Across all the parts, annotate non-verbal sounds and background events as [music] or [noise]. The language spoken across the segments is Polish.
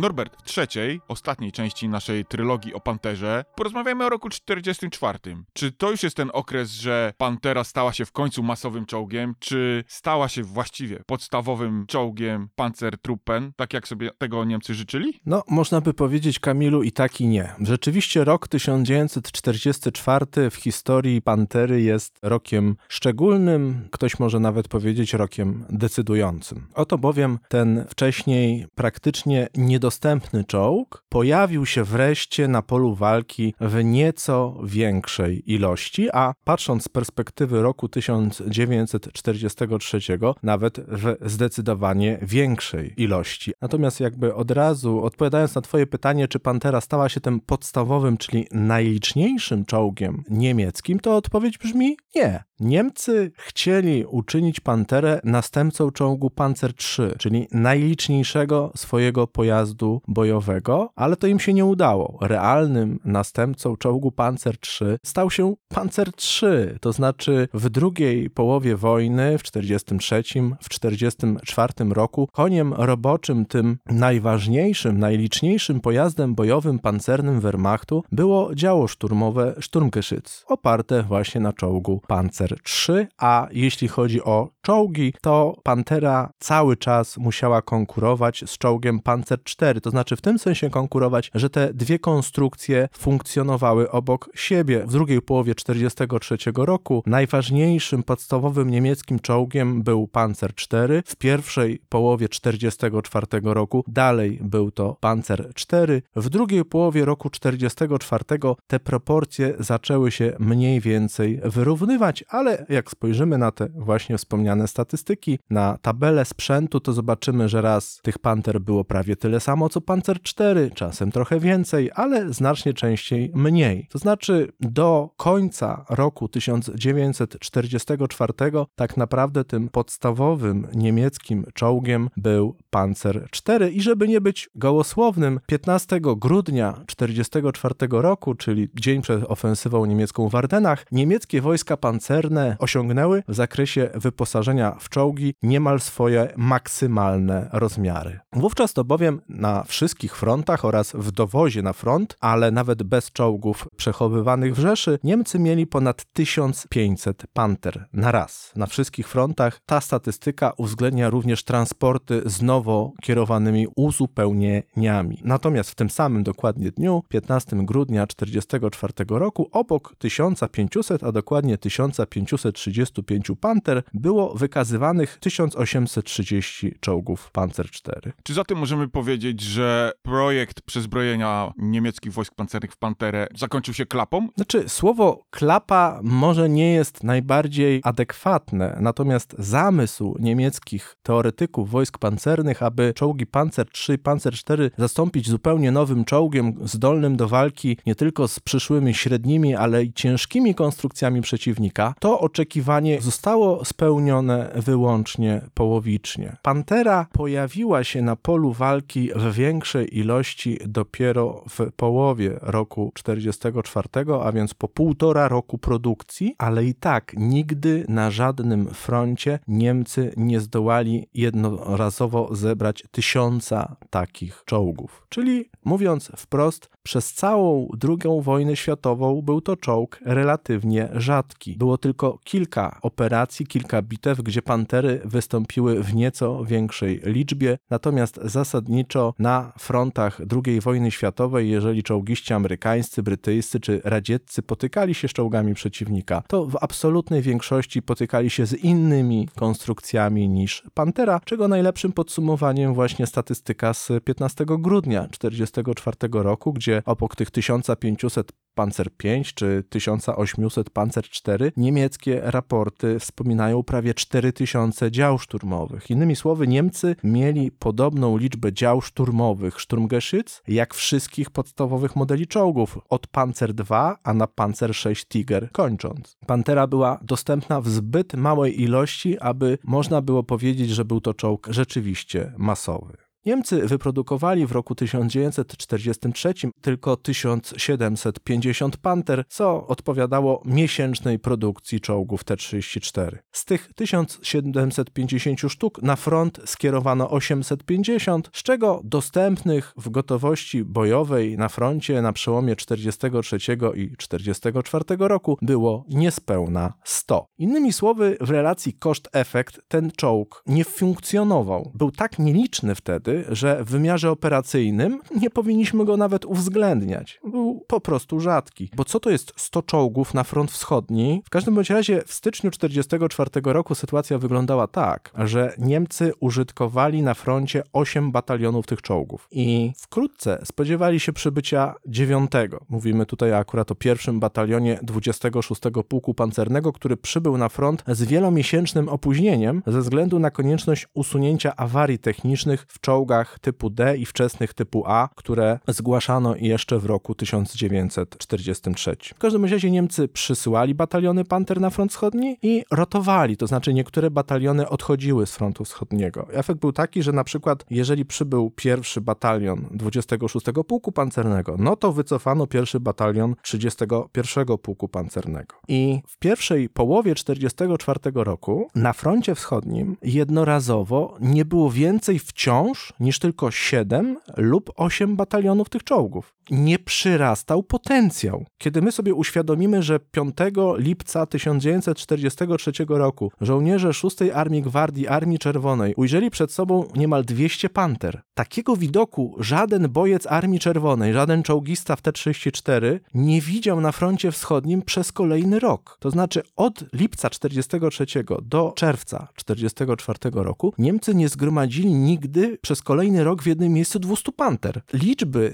Norbert, w trzeciej, ostatniej części naszej trylogii o Panterze porozmawiamy o roku 44. Czy to już jest ten okres, że Pantera stała się w końcu masowym czołgiem, czy stała się właściwie podstawowym czołgiem Panzertruppen, tak jak sobie tego Niemcy życzyli? No, można by powiedzieć Kamilu i tak i nie. Rzeczywiście rok 1944 w historii Pantery jest rokiem szczególnym, ktoś może nawet powiedzieć rokiem decydującym. Oto bowiem ten wcześniej praktycznie nie niedostępny czołg pojawił się wreszcie na polu walki w nieco większej ilości, a patrząc z perspektywy roku 1943, nawet w zdecydowanie większej ilości. Natomiast jakby od razu odpowiadając na Twoje pytanie, czy Pantera stała się tym podstawowym, czyli najliczniejszym czołgiem niemieckim, to odpowiedź brzmi nie. Niemcy chcieli uczynić Panterę następcą czołgu Panzer III, czyli najliczniejszego swojego pojazdu bojowego, ale to im się nie udało. Realnym następcą czołgu Panzer III stał się Panzer III, to znaczy w drugiej połowie wojny, w 1943, w 1944 roku, koniem roboczym, tym najważniejszym, najliczniejszym pojazdem bojowym pancernym Wehrmachtu było działo szturmowe Sturmgeschütz, oparte właśnie na czołgu Panzer 3, a jeśli chodzi o czołgi, to Pantera cały czas musiała konkurować z czołgiem Panzer 4, to znaczy w tym sensie konkurować, że te dwie konstrukcje funkcjonowały obok siebie. W drugiej połowie 1943 roku najważniejszym podstawowym niemieckim czołgiem był Panzer 4, w pierwszej połowie 1944 roku dalej był to Panzer 4, w drugiej połowie roku 1944 te proporcje zaczęły się mniej więcej wyrównywać, ale jak spojrzymy na te właśnie wspomniane statystyki, na tabelę sprzętu, to zobaczymy, że raz tych Panter było prawie tyle samo co Panzer 4, czasem trochę więcej, ale znacznie częściej mniej. To znaczy do końca roku 1944 tak naprawdę tym podstawowym niemieckim czołgiem był Panzer 4 i żeby nie być gołosłownym, 15 grudnia 1944 roku, czyli dzień przed ofensywą niemiecką w Ardenach, niemieckie wojska pancerne osiągnęły w zakresie wyposażenia w czołgi niemal swoje maksymalne rozmiary. Wówczas to bowiem na wszystkich frontach oraz w dowozie na front, ale nawet bez czołgów przechowywanych w Rzeszy, Niemcy mieli ponad 1500 panter na raz. Na wszystkich frontach ta statystyka uwzględnia również transporty z nowo kierowanymi uzupełnieniami. Natomiast w tym samym dokładnie dniu, 15 grudnia 1944 roku, obok 1500, a dokładnie 1500 535 Panter było wykazywanych 1830 czołgów Panzer IV. Czy zatem możemy powiedzieć, że projekt przezbrojenia niemieckich wojsk pancernych w Panterę zakończył się klapą? Znaczy, słowo klapa może nie jest najbardziej adekwatne, natomiast zamysł niemieckich teoretyków wojsk pancernych, aby czołgi Panzer III Panzer IV zastąpić zupełnie nowym czołgiem zdolnym do walki nie tylko z przyszłymi średnimi, ale i ciężkimi konstrukcjami przeciwnika, to oczekiwanie zostało spełnione wyłącznie połowicznie. Pantera pojawiła się na polu walki w większej ilości dopiero w połowie roku 44, a więc po półtora roku produkcji, ale i tak nigdy na żadnym froncie Niemcy nie zdołali jednorazowo zebrać tysiąca takich czołgów. Czyli mówiąc wprost, przez całą II wojnę światową był to czołg relatywnie rzadki. Było tylko kilka operacji, kilka bitew, gdzie pantery wystąpiły w nieco większej liczbie, natomiast zasadniczo na frontach II wojny światowej, jeżeli czołgiści amerykańscy, brytyjscy czy radzieccy potykali się z czołgami przeciwnika, to w absolutnej większości potykali się z innymi konstrukcjami niż Pantera, czego najlepszym podsumowaniem właśnie statystyka z 15 grudnia 1944 roku, gdzie obok tych 1500 Panzer 5 czy 1800 Panzer 4 niemieckie raporty wspominają prawie 4000 dział szturmowych. Innymi słowy, Niemcy mieli podobną liczbę dział szturmowych Sturmgeschütz jak wszystkich podstawowych modeli czołgów od Panzer II a na Panzer 6 Tiger kończąc. Pantera była dostępna w zbyt małej ilości, aby można było powiedzieć, że był to czołg rzeczywiście masowy. Niemcy wyprodukowali w roku 1943 tylko 1750 Panther, co odpowiadało miesięcznej produkcji czołgów T-34. Z tych 1750 sztuk na front skierowano 850, z czego dostępnych w gotowości bojowej na froncie na przełomie 43 i 44 roku było niespełna 100. Innymi słowy, w relacji koszt-efekt ten czołg nie funkcjonował. Był tak nieliczny wtedy, że w wymiarze operacyjnym nie powinniśmy go nawet uwzględniać. Był po prostu rzadki. Bo co to jest 100 czołgów na front wschodni? W każdym bądź razie w styczniu 1944 roku sytuacja wyglądała tak, że Niemcy użytkowali na froncie 8 batalionów tych czołgów. I wkrótce spodziewali się przybycia 9. Mówimy tutaj akurat o pierwszym batalionie 26 Pułku Pancernego, który przybył na front z wielomiesięcznym opóźnieniem ze względu na konieczność usunięcia awarii technicznych w czołgach typu D i wczesnych typu A, które zgłaszano jeszcze w roku 1943. W każdym razie Niemcy przysyłali bataliony Panter na front wschodni i rotowali, to znaczy niektóre bataliony odchodziły z frontu wschodniego. Efekt był taki, że na przykład jeżeli przybył pierwszy batalion 26 Pułku Pancernego, no to wycofano pierwszy batalion 31 Pułku Pancernego. I w pierwszej połowie 1944 roku na froncie wschodnim jednorazowo nie było więcej wciąż niż tylko 7 lub 8 batalionów tych czołgów. Nie przyrastał potencjał. Kiedy my sobie uświadomimy, że 5 lipca 1943 roku żołnierze 6 Armii Gwardii Armii Czerwonej ujrzeli przed sobą niemal 200 panter, takiego widoku żaden bojec Armii Czerwonej, żaden czołgista w T-34 nie widział na froncie wschodnim przez kolejny rok. To znaczy od lipca 43 do czerwca 44 roku Niemcy nie zgromadzili nigdy przez kolejny rok w jednym miejscu 200 panter. Liczby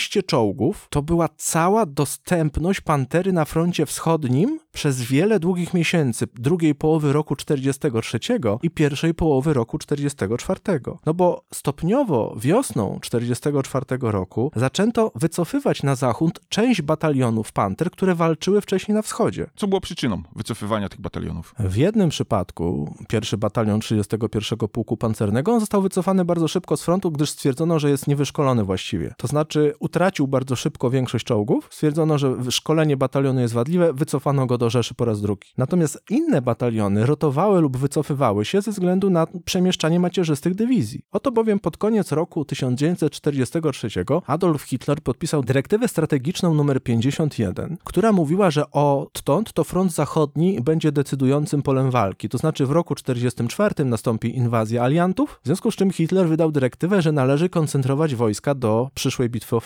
100-200 czołgów to była cała dostępność pantery na froncie wschodnim przez wiele długich miesięcy drugiej połowy roku 43 i pierwszej połowy roku 44. No bo stopniowo wiosną 44 roku zaczęto wycofywać na zachód część batalionów panter, które walczyły wcześniej na wschodzie. Co było przyczyną wycofywania tych batalionów? W jednym przypadku, pierwszy batalion 31 Pułku Pancernego, on został wycofany bardzo szybko z frontu, gdyż stwierdzono, że jest niewyszkolony właściwie. To znaczy utracił bardzo szybko większość czołgów, stwierdzono, że szkolenie batalionu jest wadliwe, wycofano go do Rzeszy po raz drugi. Natomiast inne bataliony rotowały lub wycofywały się ze względu na przemieszczanie macierzystych dywizji. Oto bowiem pod koniec roku 1943 Adolf Hitler podpisał dyrektywę strategiczną nr 51, która mówiła, że odtąd to front zachodni będzie decydującym polem walki. To znaczy w roku 1944 nastąpi inwazja aliantów, w związku z czym Hitler wydał dyrektywę, że należy koncentrować wojska do przyszłej bitwy o.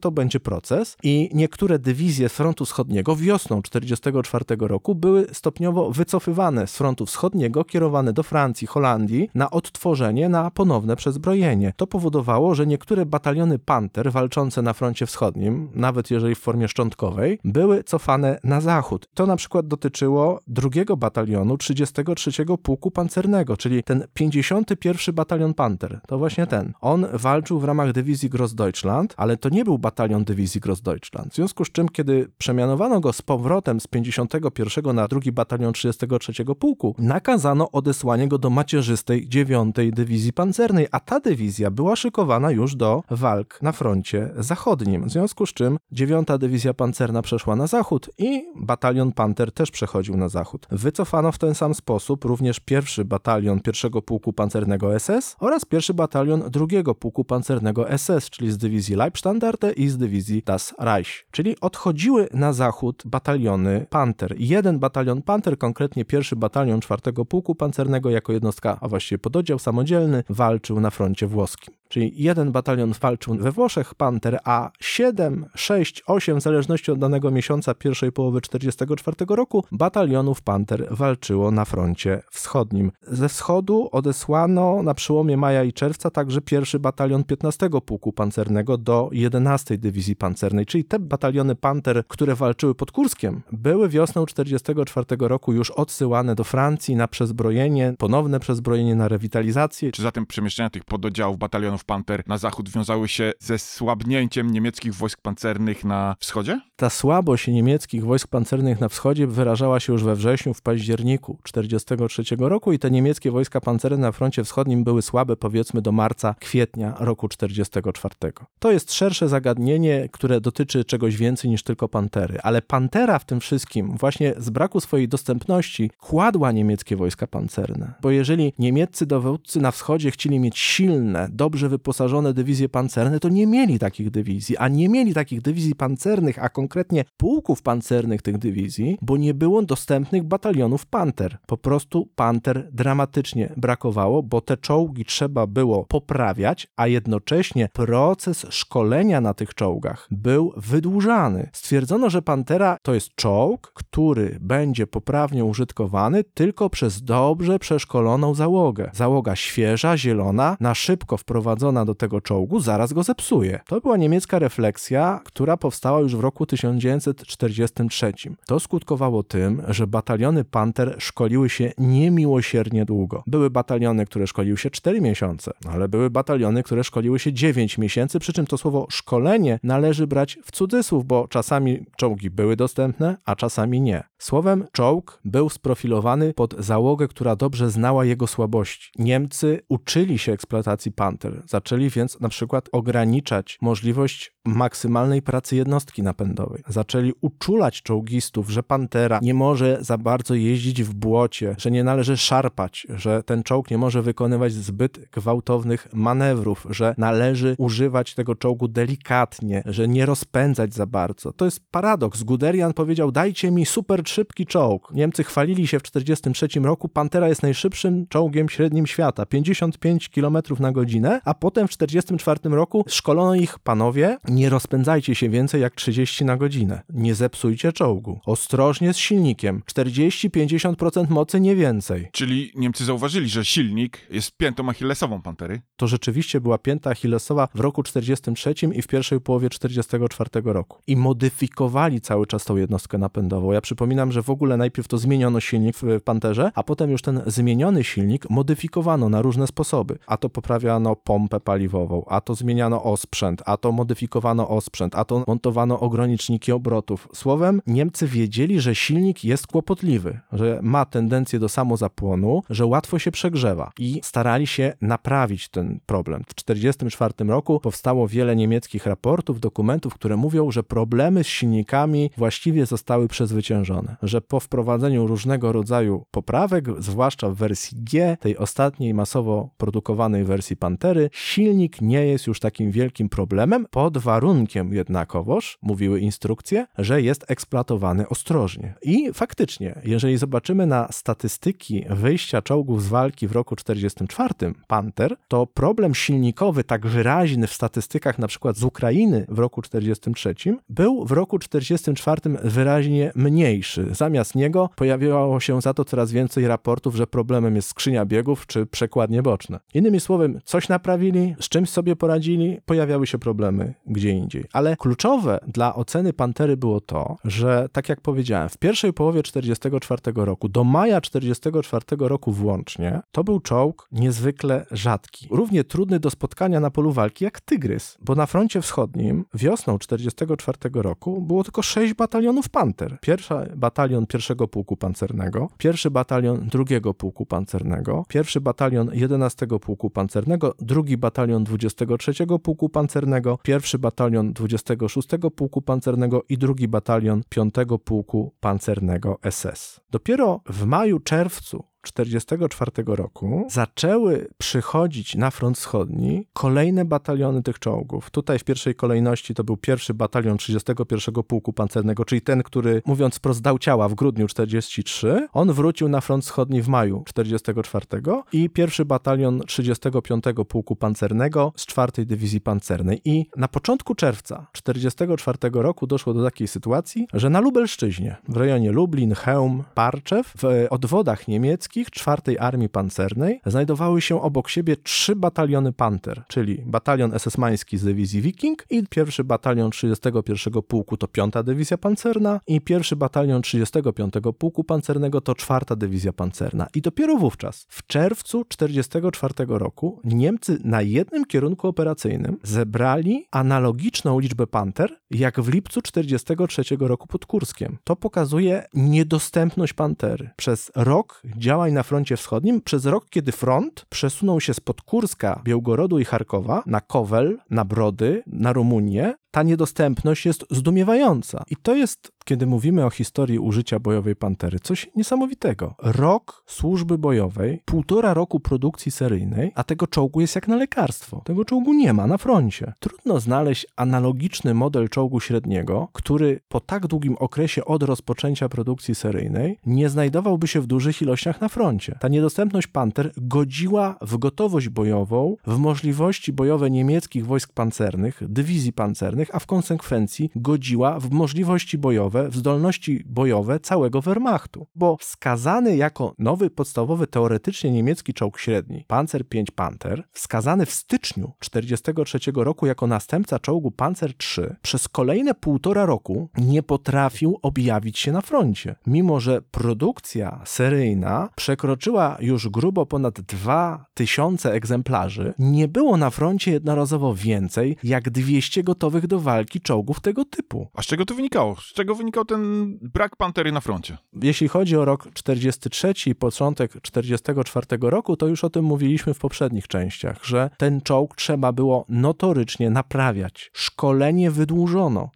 To będzie proces i niektóre dywizje z frontu wschodniego wiosną 1944 roku były stopniowo wycofywane z frontu wschodniego, kierowane do Francji, Holandii na odtworzenie, na ponowne przezbrojenie. To powodowało, że niektóre bataliony Panter walczące na froncie wschodnim, nawet jeżeli w formie szczątkowej, były cofane na zachód. To na przykład dotyczyło drugiego batalionu 33 Pułku Pancernego, czyli ten 51 batalion Panter. To właśnie ten. On walczył w ramach dywizji Grossdeutschland, ale to nie był batalion dywizji Grossdeutschland. W związku z czym, kiedy przemianowano go z powrotem z 51 na drugi batalion 33 Pułku, nakazano odesłanie go do macierzystej 9 Dywizji Pancernej, a ta dywizja była szykowana już do walk na froncie zachodnim. W związku z czym 9 Dywizja Pancerna przeszła na zachód i batalion Panter też przechodził na zachód. Wycofano w ten sam sposób również pierwszy batalion pierwszego Pułku Pancernego SS oraz pierwszy batalion drugiego Pułku Pancernego SS, czyli z dywizji Leibstandarte i z dywizji Das Reich. Czyli odchodziły na zachód bataliony Panter. Jeden batalion Panter, konkretnie pierwszy batalion czwartego Pułku Pancernego jako jednostka, a właściwie pododdział samodzielny, walczył na froncie włoskim. Czyli jeden batalion walczył we Włoszech, Panter, a 7, 6, 8, w zależności od danego miesiąca pierwszej połowy 1944 roku, batalionów Panter walczyło na froncie wschodnim. Ze wschodu odesłano na przełomie maja i czerwca także pierwszy batalion 15 Pułku Pancernego do 11 Dywizji Pancernej, czyli te bataliony Panter, które walczyły pod Kurskiem, były wiosną 1944 roku już odsyłane do Francji na przezbrojenie, ponowne przezbrojenie, na rewitalizację. Czy zatem przemieszczenia tych pododdziałów batalionów Panter na zachód wiązały się ze słabnięciem niemieckich wojsk pancernych na wschodzie? Ta słabość niemieckich wojsk pancernych na wschodzie wyrażała się już we wrześniu, w październiku 1943 roku i te niemieckie wojska pancerne na froncie wschodnim były słabe powiedzmy do marca, kwietnia roku 1944. To jest zagadnienie, które dotyczy czegoś więcej niż tylko pantery, ale pantera w tym wszystkim właśnie z braku swojej dostępności kładła niemieckie wojska pancerne. Bo jeżeli niemieccy dowódcy na wschodzie chcieli mieć silne, dobrze wyposażone dywizje pancerne, to nie mieli takich dywizji, a nie mieli takich dywizji pancernych, a konkretnie pułków pancernych tych dywizji, bo nie było dostępnych batalionów panter. Po prostu panter dramatycznie brakowało, bo te czołgi trzeba było poprawiać, a jednocześnie proces szkolenia na tych czołgach był wydłużany. Stwierdzono, że pantera to jest czołg, który będzie poprawnie użytkowany tylko przez dobrze przeszkoloną załogę. Załoga świeża, zielona, na szybko wprowadzona do tego czołgu, zaraz go zepsuje. To była niemiecka refleksja, która powstała już w roku 1943. To skutkowało tym, że bataliony Panter szkoliły się niemiłosiernie długo. Były bataliony, które szkoliły się 4 miesiące, ale były bataliony, które szkoliły się 9 miesięcy, przy czym to słowo szkolenie należy brać w cudzysłów, bo czasami czołgi były dostępne, a czasami nie. Słowem, czołg był sprofilowany pod załogę, która dobrze znała jego słabości. Niemcy uczyli się eksploatacji Panther, zaczęli więc na przykład ograniczać możliwość maksymalnej pracy jednostki napędowej. Zaczęli uczulać czołgistów, że Pantera nie może za bardzo jeździć w błocie, że nie należy szarpać, że ten czołg nie może wykonywać zbyt gwałtownych manewrów, że należy używać tego czołgu delikatnie, że nie rozpędzać za bardzo. To jest paradoks. Guderian powiedział: Dajcie mi super szybki czołg. Niemcy chwalili się w 1943 roku, Pantera jest najszybszym czołgiem średnim świata 55 km na godzinę, a potem w 1944 roku szkolono ich panowie nie rozpędzajcie się więcej jak 30 na godzinę. Nie zepsujcie czołgu. Ostrożnie z silnikiem. 40-50% mocy nie więcej. Czyli Niemcy zauważyli, że silnik jest piętą achillesową Pantery? To rzeczywiście była pięta achillesowa w roku 43 i w pierwszej połowie 44 roku. I modyfikowali cały czas tą jednostkę napędową. Ja przypominam, że w ogóle najpierw to zmieniono silnik w Panterze, a potem już ten zmieniony silnik modyfikowano na różne sposoby. A to poprawiano pompę paliwową, a to zmieniano osprzęt, a to modyfikowano osprzęt, a to montowano ograniczniki obrotów. Słowem, Niemcy wiedzieli, że silnik jest kłopotliwy, że ma tendencję do samozapłonu, że łatwo się przegrzewa i starali się naprawić ten problem. W 1944 roku powstało wiele niemieckich raportów, dokumentów, które mówią, że problemy z silnikami właściwie zostały przezwyciężone, że po wprowadzeniu różnego rodzaju poprawek, zwłaszcza w wersji G, tej ostatniej masowo produkowanej wersji Pantery, silnik nie jest już takim wielkim problemem, pod warunkiem jednakowoż, mówiły instrukcje, że jest eksploatowany ostrożnie. I faktycznie, jeżeli zobaczymy na statystyki wyjścia czołgów z walki w roku 1944, Panter, to problem silnikowy tak wyraźny w statystykach na przykład z Ukrainy w roku 1943 był w roku 1944 wyraźnie mniejszy. Zamiast niego pojawiało się za to coraz więcej raportów, że problemem jest skrzynia biegów czy przekładnie boczne. Innymi słowy, coś naprawili, z czymś sobie poradzili, pojawiały się problemy gdzie indziej. Ale kluczowe dla oceny Pantery było to, że tak jak powiedziałem, w pierwszej połowie 1944 roku, do maja 1944 roku włącznie, to był czołg niezwykle rzadki. Równie trudny do spotkania na polu walki jak Tygrys, bo na froncie wschodnim wiosną 1944 roku było tylko sześć batalionów Panter. Pierwszy batalion pierwszego pułku pancernego, pierwszy batalion drugiego pułku pancernego, pierwszy batalion 11 pułku pancernego, drugi batalion 23 pułku pancernego, pierwszy batalion 26 pułku pancernego i drugi batalion 5 pułku pancernego SS. Dopiero w maju, czerwcu 1944 roku zaczęły przychodzić na front wschodni kolejne bataliony tych czołgów. Tutaj w pierwszej kolejności to był pierwszy batalion 31 Pułku Pancernego, czyli ten, który mówiąc wprost dał ciała w grudniu 43. On wrócił na front wschodni w maju 44 i pierwszy batalion 35 Pułku Pancernego z 4 Dywizji Pancernej. I na początku czerwca 44 roku doszło do takiej sytuacji, że na Lubelszczyźnie, w rejonie Lublin, Chełm, Parczew, w odwodach niemieckich 4 Armii Pancernej znajdowały się obok siebie trzy bataliony Panter, czyli batalion SS-mański z dywizji Viking i pierwszy batalion 31 Pułku to 5 Dywizja Pancerna i pierwszy batalion 35 Pułku Pancernego to 4 Dywizja Pancerna. I dopiero wówczas, w czerwcu 44 roku, Niemcy na jednym kierunku operacyjnym zebrali analogiczną liczbę Panter, jak w lipcu 43 roku pod Kurskiem. To pokazuje niedostępność Pantery. Przez rok działań na froncie wschodnim, przez rok, kiedy front przesunął się spod Kurska, Białgorodu i Charkowa na Kowel, na Brody, na Rumunię, ta niedostępność jest zdumiewająca. I to jest, kiedy mówimy o historii użycia bojowej pantery, coś niesamowitego. Rok służby bojowej, półtora roku produkcji seryjnej, a tego czołgu jest jak na lekarstwo. Tego czołgu nie ma na froncie. Trudno znaleźć analogiczny model czołgu średniego, który po tak długim okresie od rozpoczęcia produkcji seryjnej nie znajdowałby się w dużych ilościach na froncie. Ta niedostępność panter godziła w gotowość bojową, w możliwości bojowe niemieckich wojsk pancernych, dywizji pancernych, a w konsekwencji godziła w możliwości bojowe, w zdolności bojowe całego Wehrmachtu. Bo wskazany jako nowy podstawowy teoretycznie niemiecki czołg średni Panzer 5 Panther, wskazany w styczniu 1943 roku jako następca czołgu Panzer III, przez kolejne półtora roku nie potrafił objawić się na froncie. Mimo, że produkcja seryjna przekroczyła już grubo ponad 2000 egzemplarzy, nie było na froncie jednorazowo więcej jak 200 gotowych do walki czołgów tego typu. A z czego to wynikało? Z czego wynikał ten brak pantery na froncie? Jeśli chodzi o rok 43 i początek 44 roku, to już o tym mówiliśmy w poprzednich częściach, że ten czołg trzeba było notorycznie naprawiać. Szkolenie wydłużono.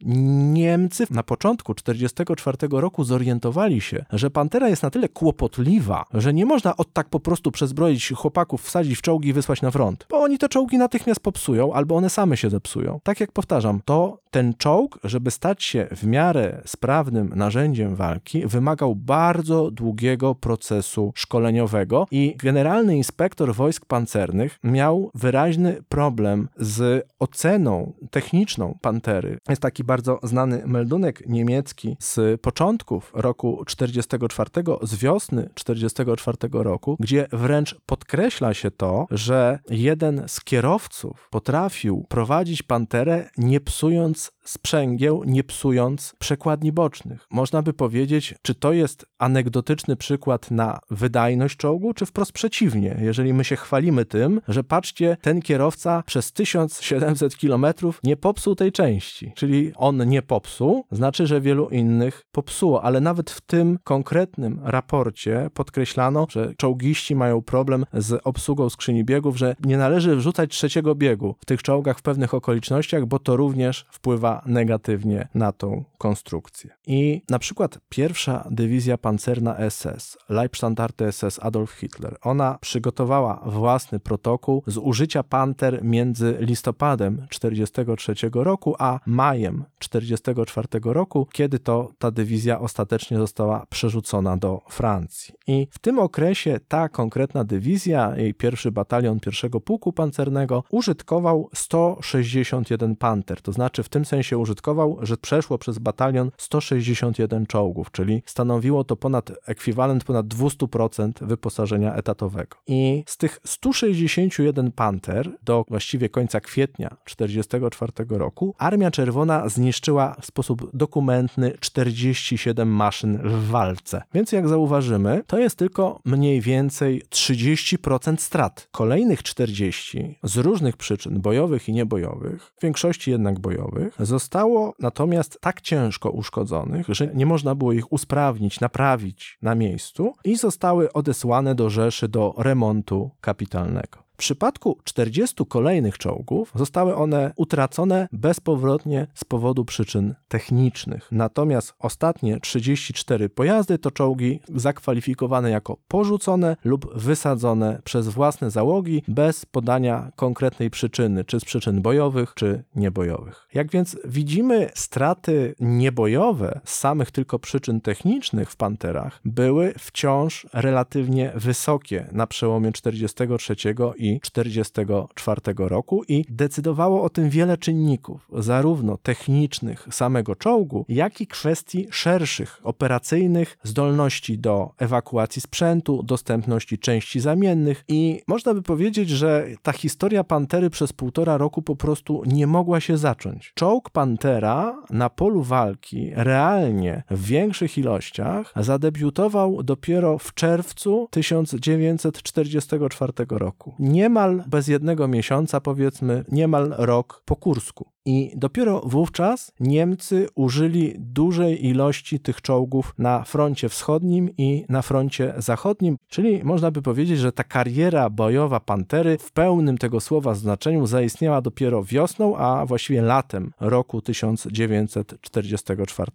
Niemcy na początku 44 roku zorientowali się, że Pantera jest na tyle kłopotliwa, że nie można od tak po prostu przezbroić chłopaków, wsadzić w czołgi i wysłać na front. Bo oni te czołgi natychmiast popsują, albo one same się zepsują. Tak jak powtarzam, to ten czołg, żeby stać się w miarę sprawnym narzędziem walki, wymagał bardzo długiego procesu szkoleniowego i generalny inspektor wojsk pancernych miał wyraźny problem z oceną techniczną Pantery. Jest taki bardzo znany meldunek niemiecki z początków roku 44, z wiosny 44 roku, gdzie wręcz podkreśla się to, że jeden z kierowców potrafił prowadzić Panterę nie psując sprzęgieł, nie psując przekładni bocznych. Można by powiedzieć, czy to jest anegdotyczny przykład na wydajność czołgu, czy wprost przeciwnie. Jeżeli my się chwalimy tym, że patrzcie, ten kierowca przez 1700 kilometrów nie popsuł tej części, czyli on nie popsuł, znaczy, że wielu innych popsuło, ale nawet w tym konkretnym raporcie podkreślano, że czołgiści mają problem z obsługą skrzyni biegów, że nie należy wrzucać trzeciego biegu w tych czołgach w pewnych okolicznościach, bo to również wpływa negatywnie na tą konstrukcję. I na przykład pierwsza dywizja pancerna SS, Leibstandarte SS Adolf Hitler, ona przygotowała własny protokół z użycia panter między listopadem 1943 roku a majem 1944 roku, kiedy to ta dywizja ostatecznie została przerzucona do Francji. I w tym okresie ta konkretna dywizja, jej pierwszy batalion pierwszego pułku pancernego, użytkował 161 panter, to znaczy w tym sensie użytkował, że przeszło przez batalion 161 czołgów, czyli stanowiło to ponad ekwiwalent ponad 200% wyposażenia etatowego. I z tych 161 panter do właściwie końca kwietnia 1944 roku Armia Czerwona zniszczyła w sposób dokumentny 47 maszyn w walce. Więc jak zauważymy, to jest tylko mniej więcej 30% strat. Kolejnych 40 z różnych przyczyn bojowych i niebojowych, w większości jednak bojowych, zostało natomiast tak ciężko uszkodzonych, że nie można było ich usprawnić, naprawić na miejscu i zostały odesłane do Rzeszy do remontu kapitalnego. Przypadku 40 kolejnych czołgów zostały one utracone bezpowrotnie z powodu przyczyn technicznych. Natomiast ostatnie 34 pojazdy to czołgi zakwalifikowane jako porzucone lub wysadzone przez własne załogi bez podania konkretnej przyczyny, czy z przyczyn bojowych, czy niebojowych. Jak więc widzimy, straty niebojowe z samych tylko przyczyn technicznych w Panterach były wciąż relatywnie wysokie na przełomie 43 i 44 roku i decydowało o tym wiele czynników, zarówno technicznych samego czołgu, jak i kwestii szerszych, operacyjnych, zdolności do ewakuacji sprzętu, dostępności części zamiennych i można by powiedzieć, że ta historia Pantery przez półtora roku po prostu nie mogła się zacząć. Czołg Pantera na polu walki realnie w większych ilościach zadebiutował dopiero w czerwcu 1944 roku. Niemal bez jednego miesiąca, powiedzmy, niemal rok po Kursku. I dopiero wówczas Niemcy użyli dużej ilości tych czołgów na froncie wschodnim i na froncie zachodnim, czyli można by powiedzieć, że ta kariera bojowa Pantery w pełnym tego słowa znaczeniu zaistniała dopiero wiosną, a właściwie latem roku 1944.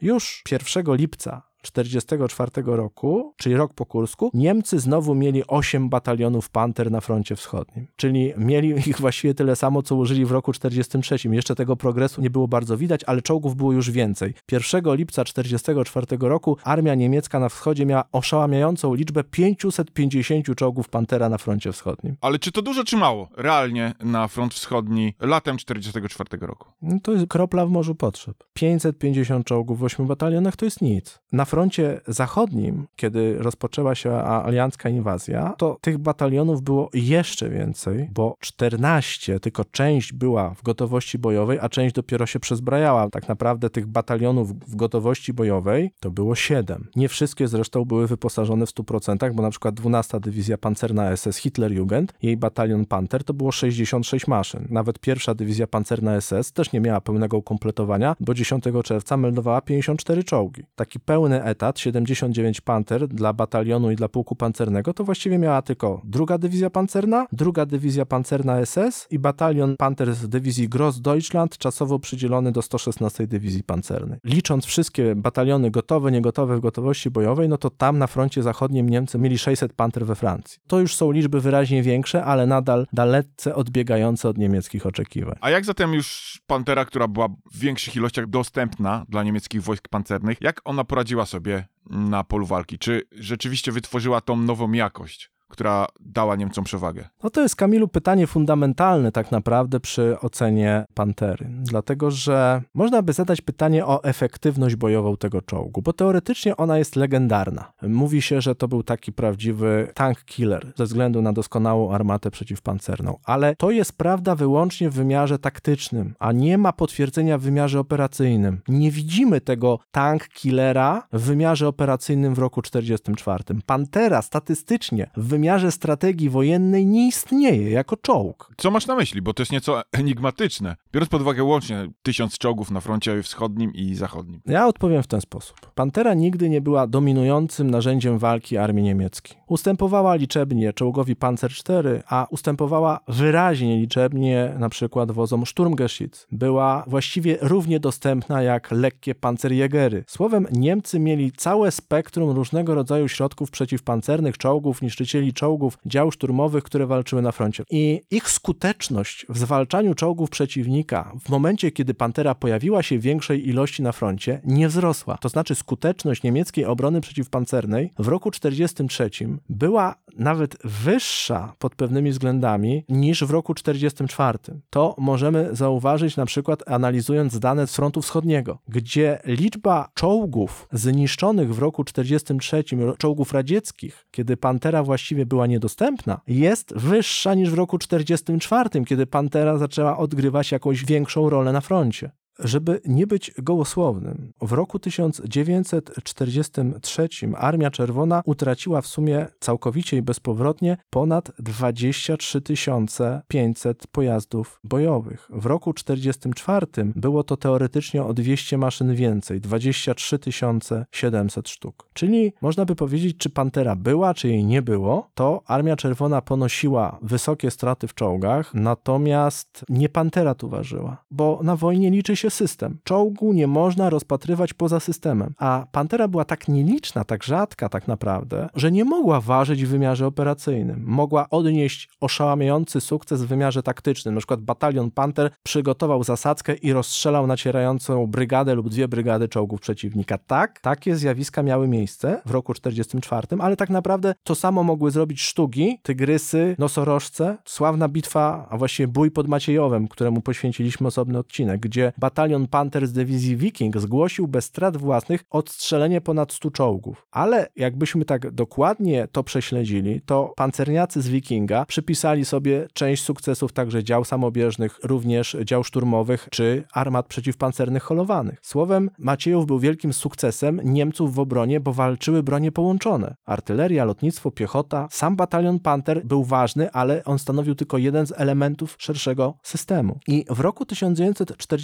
Już 1 lipca 1944 roku, czyli rok po Kursku, Niemcy znowu mieli 8 batalionów Panter na froncie wschodnim. Czyli mieli [laughs] ich właściwie tyle samo, co użyli w roku 1943. Jeszcze tego progresu nie było bardzo widać, ale czołgów było już więcej. 1 lipca 1944 roku armia niemiecka na wschodzie miała oszałamiającą liczbę 550 czołgów Pantera na froncie wschodnim. Ale czy to dużo, czy mało? Realnie na front wschodni latem 44 roku. No to jest kropla w morzu potrzeb. 550 czołgów w 8 batalionach to jest nic. Na froncie zachodnim, kiedy rozpoczęła się aliancka inwazja, to tych batalionów było jeszcze więcej, bo 14, tylko część była w gotowości bojowej, a część dopiero się przezbrajała. Tak naprawdę tych batalionów w gotowości bojowej to było 7. Nie wszystkie zresztą były wyposażone w 100%, bo na przykład 12 Dywizja Pancerna SS Hitlerjugend, jej batalion Panter to było 66 maszyn. Nawet pierwsza Dywizja Pancerna SS też nie miała pełnego ukompletowania, bo 10 czerwca meldowała 54 czołgi. Taki pełny etat, 79 Panter dla batalionu i dla pułku pancernego, to właściwie miała tylko druga dywizja pancerna, druga dywizja pancerna SS i batalion Panter z dywizji Grossdeutschland, czasowo przydzielony do 116 dywizji pancernej. Licząc wszystkie bataliony gotowe, niegotowe w gotowości bojowej, no to tam na froncie zachodnim Niemcy mieli 600 Panter we Francji. To już są liczby wyraźnie większe, ale nadal dalece odbiegające od niemieckich oczekiwań. A jak zatem już Pantera, która była w większych ilościach dostępna dla niemieckich wojsk pancernych, jak ona poradziła sobie na polu walki? Czy rzeczywiście wytworzyła tą nową jakość? Która dała Niemcom przewagę? No to jest, Kamilu, pytanie fundamentalne tak naprawdę przy ocenie Pantery. Dlatego, że można by zadać pytanie o efektywność bojową tego czołgu, bo teoretycznie ona jest legendarna. Mówi się, że to był taki prawdziwy tank killer ze względu na doskonałą armatę przeciwpancerną, ale to jest prawda wyłącznie w wymiarze taktycznym, a nie ma potwierdzenia w wymiarze operacyjnym. Nie widzimy tego tank killera w wymiarze operacyjnym w roku 1944. Pantera statystycznie w wymiarze strategii wojennej nie istnieje jako czołg. Co masz na myśli? Bo to jest nieco [laughs] enigmatyczne. Biorąc pod uwagę łącznie tysiąc czołgów na froncie wschodnim i zachodnim. Ja odpowiem w ten sposób. Pantera nigdy nie była dominującym narzędziem walki armii niemieckiej. Ustępowała liczebnie czołgowi Panzer IV, a ustępowała wyraźnie liczebnie na przykład wozom Sturmgeschütz. Była właściwie równie dostępna jak lekkie pancerjägery. Słowem, Niemcy mieli całe spektrum różnego rodzaju środków przeciwpancernych, czołgów, niszczycieli czołgów, dział szturmowych, które walczyły na froncie. I ich skuteczność w zwalczaniu czołgów przeciwnika w momencie, kiedy Pantera pojawiła się w większej ilości na froncie, nie wzrosła. To znaczy skuteczność niemieckiej obrony przeciwpancernej w roku 1943 była nawet wyższa pod pewnymi względami niż w roku 1944. To możemy zauważyć na przykład analizując dane z frontu wschodniego, gdzie liczba czołgów zniszczonych w roku 1943, czołgów radzieckich, kiedy Pantera właściwie była niedostępna, jest wyższa niż w roku 1944, kiedy Pantera zaczęła odgrywać jakąś większą rolę na froncie. Żeby nie być gołosłownym, w roku 1943 Armia Czerwona utraciła w sumie całkowicie i bezpowrotnie ponad 23 500 pojazdów bojowych. W roku 1944 było to teoretycznie o 200 maszyn więcej, 23 700 sztuk. Czyli można by powiedzieć, czy Pantera była, czy jej nie było, to Armia Czerwona ponosiła wysokie straty w czołgach, natomiast nie Pantera tu ważyła, bo na wojnie liczy się system. Czołgu nie można rozpatrywać poza systemem, a Pantera była tak nieliczna, tak rzadka tak naprawdę, że nie mogła ważyć w wymiarze operacyjnym. Mogła odnieść oszałamiający sukces w wymiarze taktycznym. Na przykład batalion Panter przygotował zasadzkę i rozstrzelał nacierającą brygadę lub dwie brygady czołgów przeciwnika. Tak, takie zjawiska miały miejsce w roku 44, ale tak naprawdę to samo mogły zrobić sztuki, tygrysy, nosorożce. Sławna bitwa, a właściwie bój pod Maciejowem, któremu poświęciliśmy osobny odcinek, gdzie batalion Panter z dywizji Viking zgłosił bez strat własnych odstrzelenie ponad 100 czołgów. Ale jakbyśmy tak dokładnie to prześledzili, to pancerniacy z Wikinga przypisali sobie część sukcesów także dział samobieżnych, również dział szturmowych czy armat przeciwpancernych holowanych. Słowem, Maciejów był wielkim sukcesem Niemców w obronie, bo walczyły bronie połączone. Artyleria, lotnictwo, piechota. Sam batalion Panter był ważny, ale on stanowił tylko jeden z elementów szerszego systemu. I w roku 1944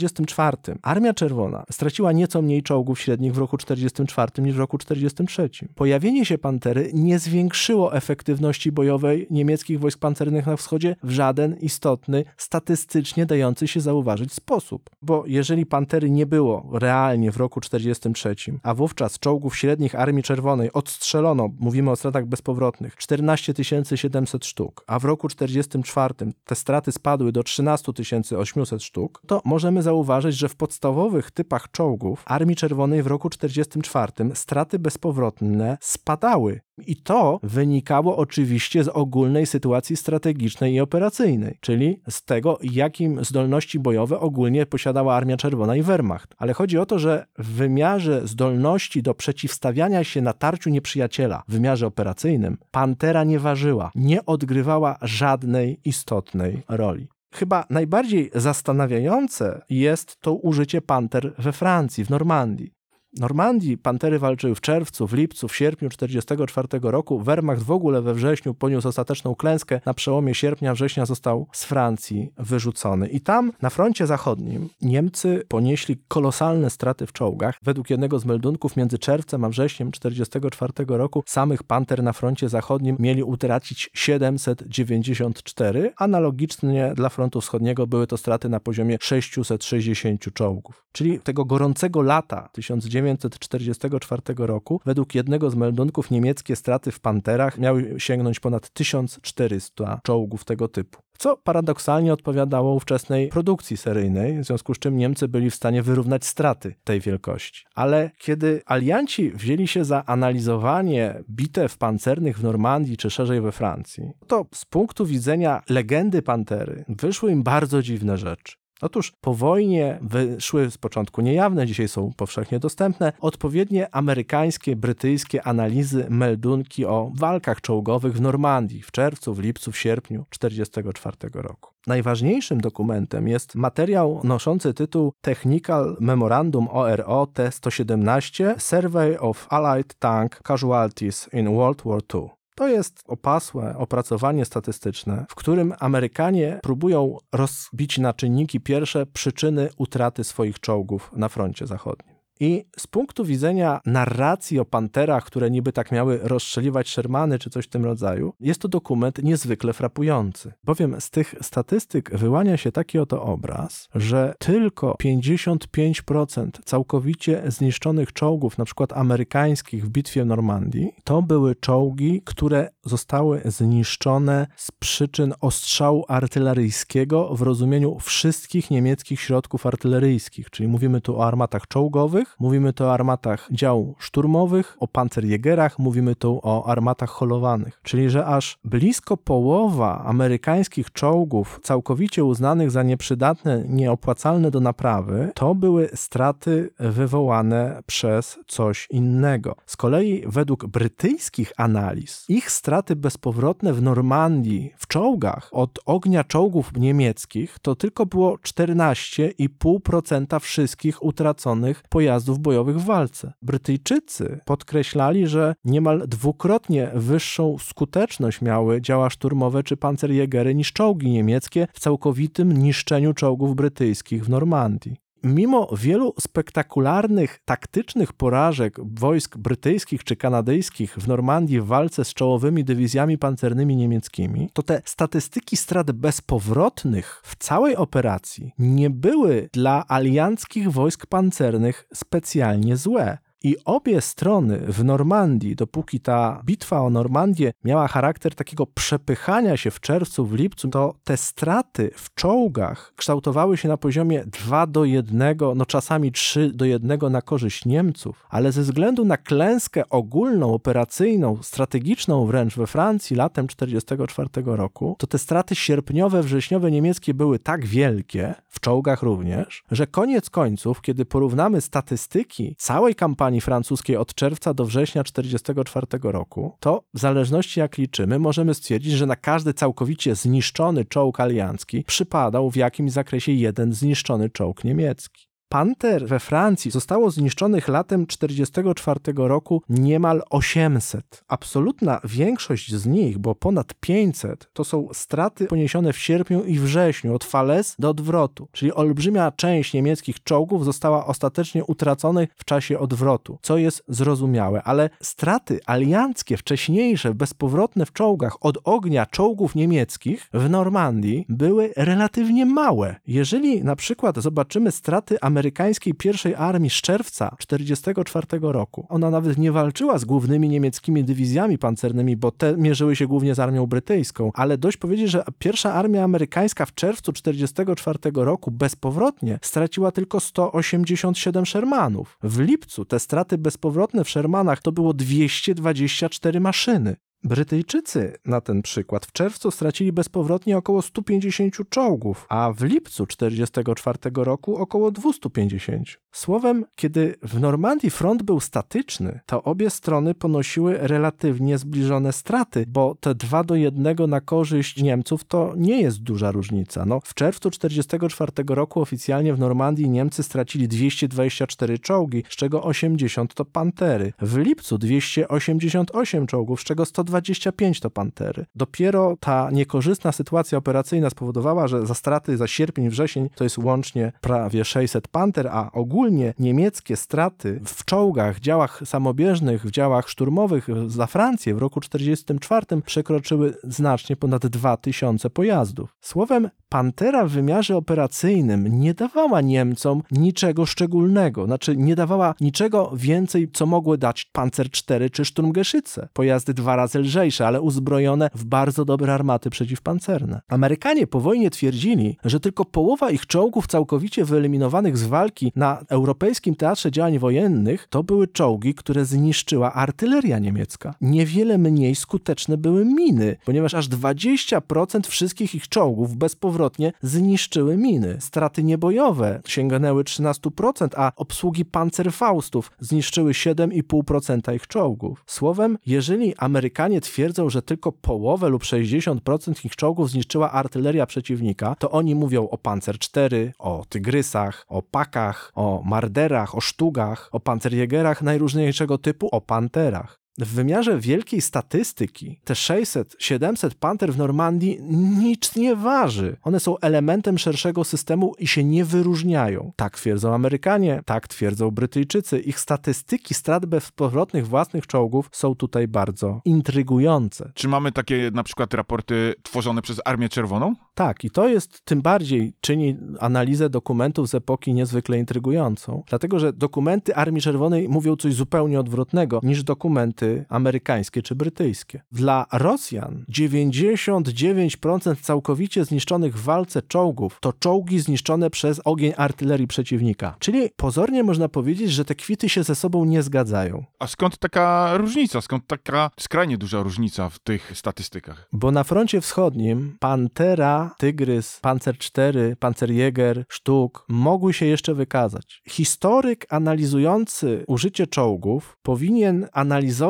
Armia Czerwona straciła nieco mniej czołgów średnich w roku 1944 niż w roku 1943. Pojawienie się Pantery nie zwiększyło efektywności bojowej niemieckich wojsk pancernych na wschodzie w żaden istotny, statystycznie dający się zauważyć sposób. Bo jeżeli Pantery nie było realnie w roku 1943, a wówczas czołgów średnich Armii Czerwonej odstrzelono, mówimy o stratach bezpowrotnych, 14 700 sztuk, a w roku 1944 te straty spadły do 13 800 sztuk, to możemy zauważyć, że w podstawowych typach czołgów Armii Czerwonej w roku 1944 straty bezpowrotne spadały. I to wynikało oczywiście z ogólnej sytuacji strategicznej i operacyjnej, czyli z tego, jakim zdolności bojowe ogólnie posiadała Armia Czerwona i Wehrmacht. Ale chodzi o to, że w wymiarze zdolności do przeciwstawiania się natarciu nieprzyjaciela, w wymiarze operacyjnym, Pantera nie ważyła, nie odgrywała żadnej istotnej roli. Chyba najbardziej zastanawiające jest to użycie panter we Francji, w Normandii. Normandii pantery walczyły w czerwcu, w lipcu, w sierpniu 1944 roku. Wehrmacht w ogóle we wrześniu poniósł ostateczną klęskę. Na przełomie sierpnia-września został z Francji wyrzucony. I tam, na froncie zachodnim, Niemcy ponieśli kolosalne straty w czołgach. Według jednego z meldunków między czerwcem a wrześniem 1944 roku samych panter na froncie zachodnim mieli utracić 794. Analogicznie dla frontu wschodniego były to straty na poziomie 660 czołgów. Czyli tego gorącego lata 1900 1944 roku według jednego z meldunków niemieckie straty w Panterach miały sięgnąć ponad 1400 czołgów tego typu co paradoksalnie odpowiadało ówczesnej produkcji seryjnej, w związku z czym Niemcy byli w stanie wyrównać straty tej wielkości. Ale kiedy alianci wzięli się za analizowanie bitew pancernych w Normandii czy szerzej we Francji, to z punktu widzenia legendy Pantery wyszły im bardzo dziwne rzeczy. Otóż po wojnie wyszły z początku niejawne, dzisiaj są powszechnie dostępne, odpowiednie amerykańskie, brytyjskie analizy, meldunki o walkach czołgowych w Normandii w czerwcu, w lipcu, w sierpniu 1944 roku. Najważniejszym dokumentem jest materiał noszący tytuł Technical Memorandum ORO T-117 Survey of Allied Tank Casualties in World War II. To jest opasłe opracowanie statystyczne, w którym Amerykanie próbują rozbić na czynniki pierwsze przyczyny utraty swoich czołgów na froncie zachodnim. I z punktu widzenia narracji o panterach, które niby tak miały rozstrzeliwać Shermany czy coś w tym rodzaju, jest to dokument niezwykle frapujący. Bowiem z tych statystyk wyłania się taki oto obraz, że tylko 55% całkowicie zniszczonych czołgów, na przykład amerykańskich w bitwie w Normandii, to były czołgi, które zostały zniszczone z przyczyn ostrzału artyleryjskiego w rozumieniu wszystkich niemieckich środków artyleryjskich, czyli mówimy tu o armatach czołgowych, mówimy tu o armatach dział szturmowych, o pancerjägerach, mówimy tu o armatach holowanych. Czyli, że aż blisko połowa amerykańskich czołgów całkowicie uznanych za nieprzydatne, nieopłacalne do naprawy, to były straty wywołane przez coś innego. Z kolei według brytyjskich analiz, ich straty bezpowrotne w Normandii w czołgach od ognia czołgów niemieckich to tylko było 14,5% wszystkich utraconych pojazdów bojowych w walce. Brytyjczycy podkreślali, że niemal dwukrotnie wyższą skuteczność miały działa szturmowe czy pancerjägery niż czołgi niemieckie w całkowitym niszczeniu czołgów brytyjskich w Normandii. Mimo wielu spektakularnych, taktycznych porażek wojsk brytyjskich czy kanadyjskich w Normandii w walce z czołowymi dywizjami pancernymi niemieckimi, to te statystyki strat bezpowrotnych w całej operacji nie były dla alianckich wojsk pancernych specjalnie złe. I obie strony w Normandii, dopóki ta bitwa o Normandię miała charakter takiego przepychania się w czerwcu, w lipcu, to te straty w czołgach kształtowały się na poziomie 2 do 1, no czasami 3 do 1 na korzyść Niemców, ale ze względu na klęskę ogólną, operacyjną, strategiczną wręcz we Francji latem 1944 roku, to te straty sierpniowe, wrześniowe niemieckie były tak wielkie, w czołgach również, że koniec końców, kiedy porównamy statystyki całej kampanii francuskiej od czerwca do września 1944 roku, to w zależności jak liczymy, możemy stwierdzić, że na każdy całkowicie zniszczony czołg aliancki przypadał w jakimś zakresie jeden zniszczony czołg niemiecki. Panter we Francji zostało zniszczonych latem 1944 roku niemal 800. Absolutna większość z nich, bo ponad 500, to są straty poniesione w sierpniu i wrześniu od Fales do odwrotu. Czyli olbrzymia część niemieckich czołgów została ostatecznie utraconych w czasie odwrotu, co jest zrozumiałe, ale straty alianckie, wcześniejsze, bezpowrotne w czołgach od ognia czołgów niemieckich w Normandii były relatywnie małe. Jeżeli na przykład zobaczymy straty amerykańskie, amerykańskiej pierwszej armii z czerwca 1944 roku. Ona nawet nie walczyła z głównymi niemieckimi dywizjami pancernymi, bo te mierzyły się głównie z armią brytyjską, ale dość powiedzieć, że pierwsza armia amerykańska w czerwcu 1944 roku bezpowrotnie straciła tylko 187 Shermanów. W lipcu te straty bezpowrotne w Shermanach to było 224 maszyny. Brytyjczycy na ten przykład w czerwcu stracili bezpowrotnie około 150 czołgów, a w lipcu 1944 roku około 250. Słowem, kiedy w Normandii front był statyczny, to obie strony ponosiły relatywnie zbliżone straty, bo te 2 do 1 na korzyść Niemców to nie jest duża różnica. No, w czerwcu 1944 roku oficjalnie w Normandii Niemcy stracili 224 czołgi, z czego 80 to pantery. W lipcu 288 czołgów, z czego 125 to pantery. Dopiero ta niekorzystna sytuacja operacyjna spowodowała, że za straty za sierpień, wrzesień to jest łącznie prawie 600 panter, a ogólnie niemieckie straty w czołgach, działach samobieżnych, w działach szturmowych za Francję w roku 1944 przekroczyły znacznie ponad 2000 pojazdów. Słowem, Pantera w wymiarze operacyjnym nie dawała Niemcom niczego szczególnego, znaczy nie dawała niczego więcej, co mogły dać Panzer IV czy Sturmgeschütze. Pojazdy dwa razy lżejsze, ale uzbrojone w bardzo dobre armaty przeciwpancerne. Amerykanie po wojnie twierdzili, że tylko połowa ich czołgów całkowicie wyeliminowanych z walki na europejskim teatrze działań wojennych to były czołgi, które zniszczyła artyleria niemiecka. Niewiele mniej skuteczne były miny, ponieważ aż 20% wszystkich ich czołgów bezpowrotnie zniszczyły miny. Straty niebojowe sięgnęły 13%, a obsługi Panzerfaustów zniszczyły 7,5% ich czołgów. Słowem, jeżeli Amerykanie twierdzą, że tylko połowę lub 60% ich czołgów zniszczyła artyleria przeciwnika, to oni mówią o Panzer IV, o Tygrysach, o Pakach, o Marderach, o Sztugach, o Panzerjägerach najróżniejszego typu, o Panterach. W wymiarze wielkiej statystyki te 600-700 panter w Normandii nic nie waży. One są elementem szerszego systemu i się nie wyróżniają. Tak twierdzą Amerykanie, tak twierdzą Brytyjczycy. Ich statystyki strat bezpowrotnych własnych czołgów są tutaj bardzo intrygujące. Czy mamy takie na przykład raporty tworzone przez Armię Czerwoną? Tak, i to jest tym bardziej czyni analizę dokumentów z epoki niezwykle intrygującą, dlatego że dokumenty Armii Czerwonej mówią coś zupełnie odwrotnego niż dokumenty amerykańskie czy brytyjskie. Dla Rosjan 99% całkowicie zniszczonych w walce czołgów to czołgi zniszczone przez ogień artylerii przeciwnika. Czyli pozornie można powiedzieć, że te kwity się ze sobą nie zgadzają. A skąd taka różnica? Skąd taka skrajnie duża różnica w tych statystykach? Bo na froncie wschodnim Pantera, Tygrys, Panzer IV, Panzerjäger, Sztuk mogły się jeszcze wykazać. Historyk analizujący użycie czołgów powinien analizować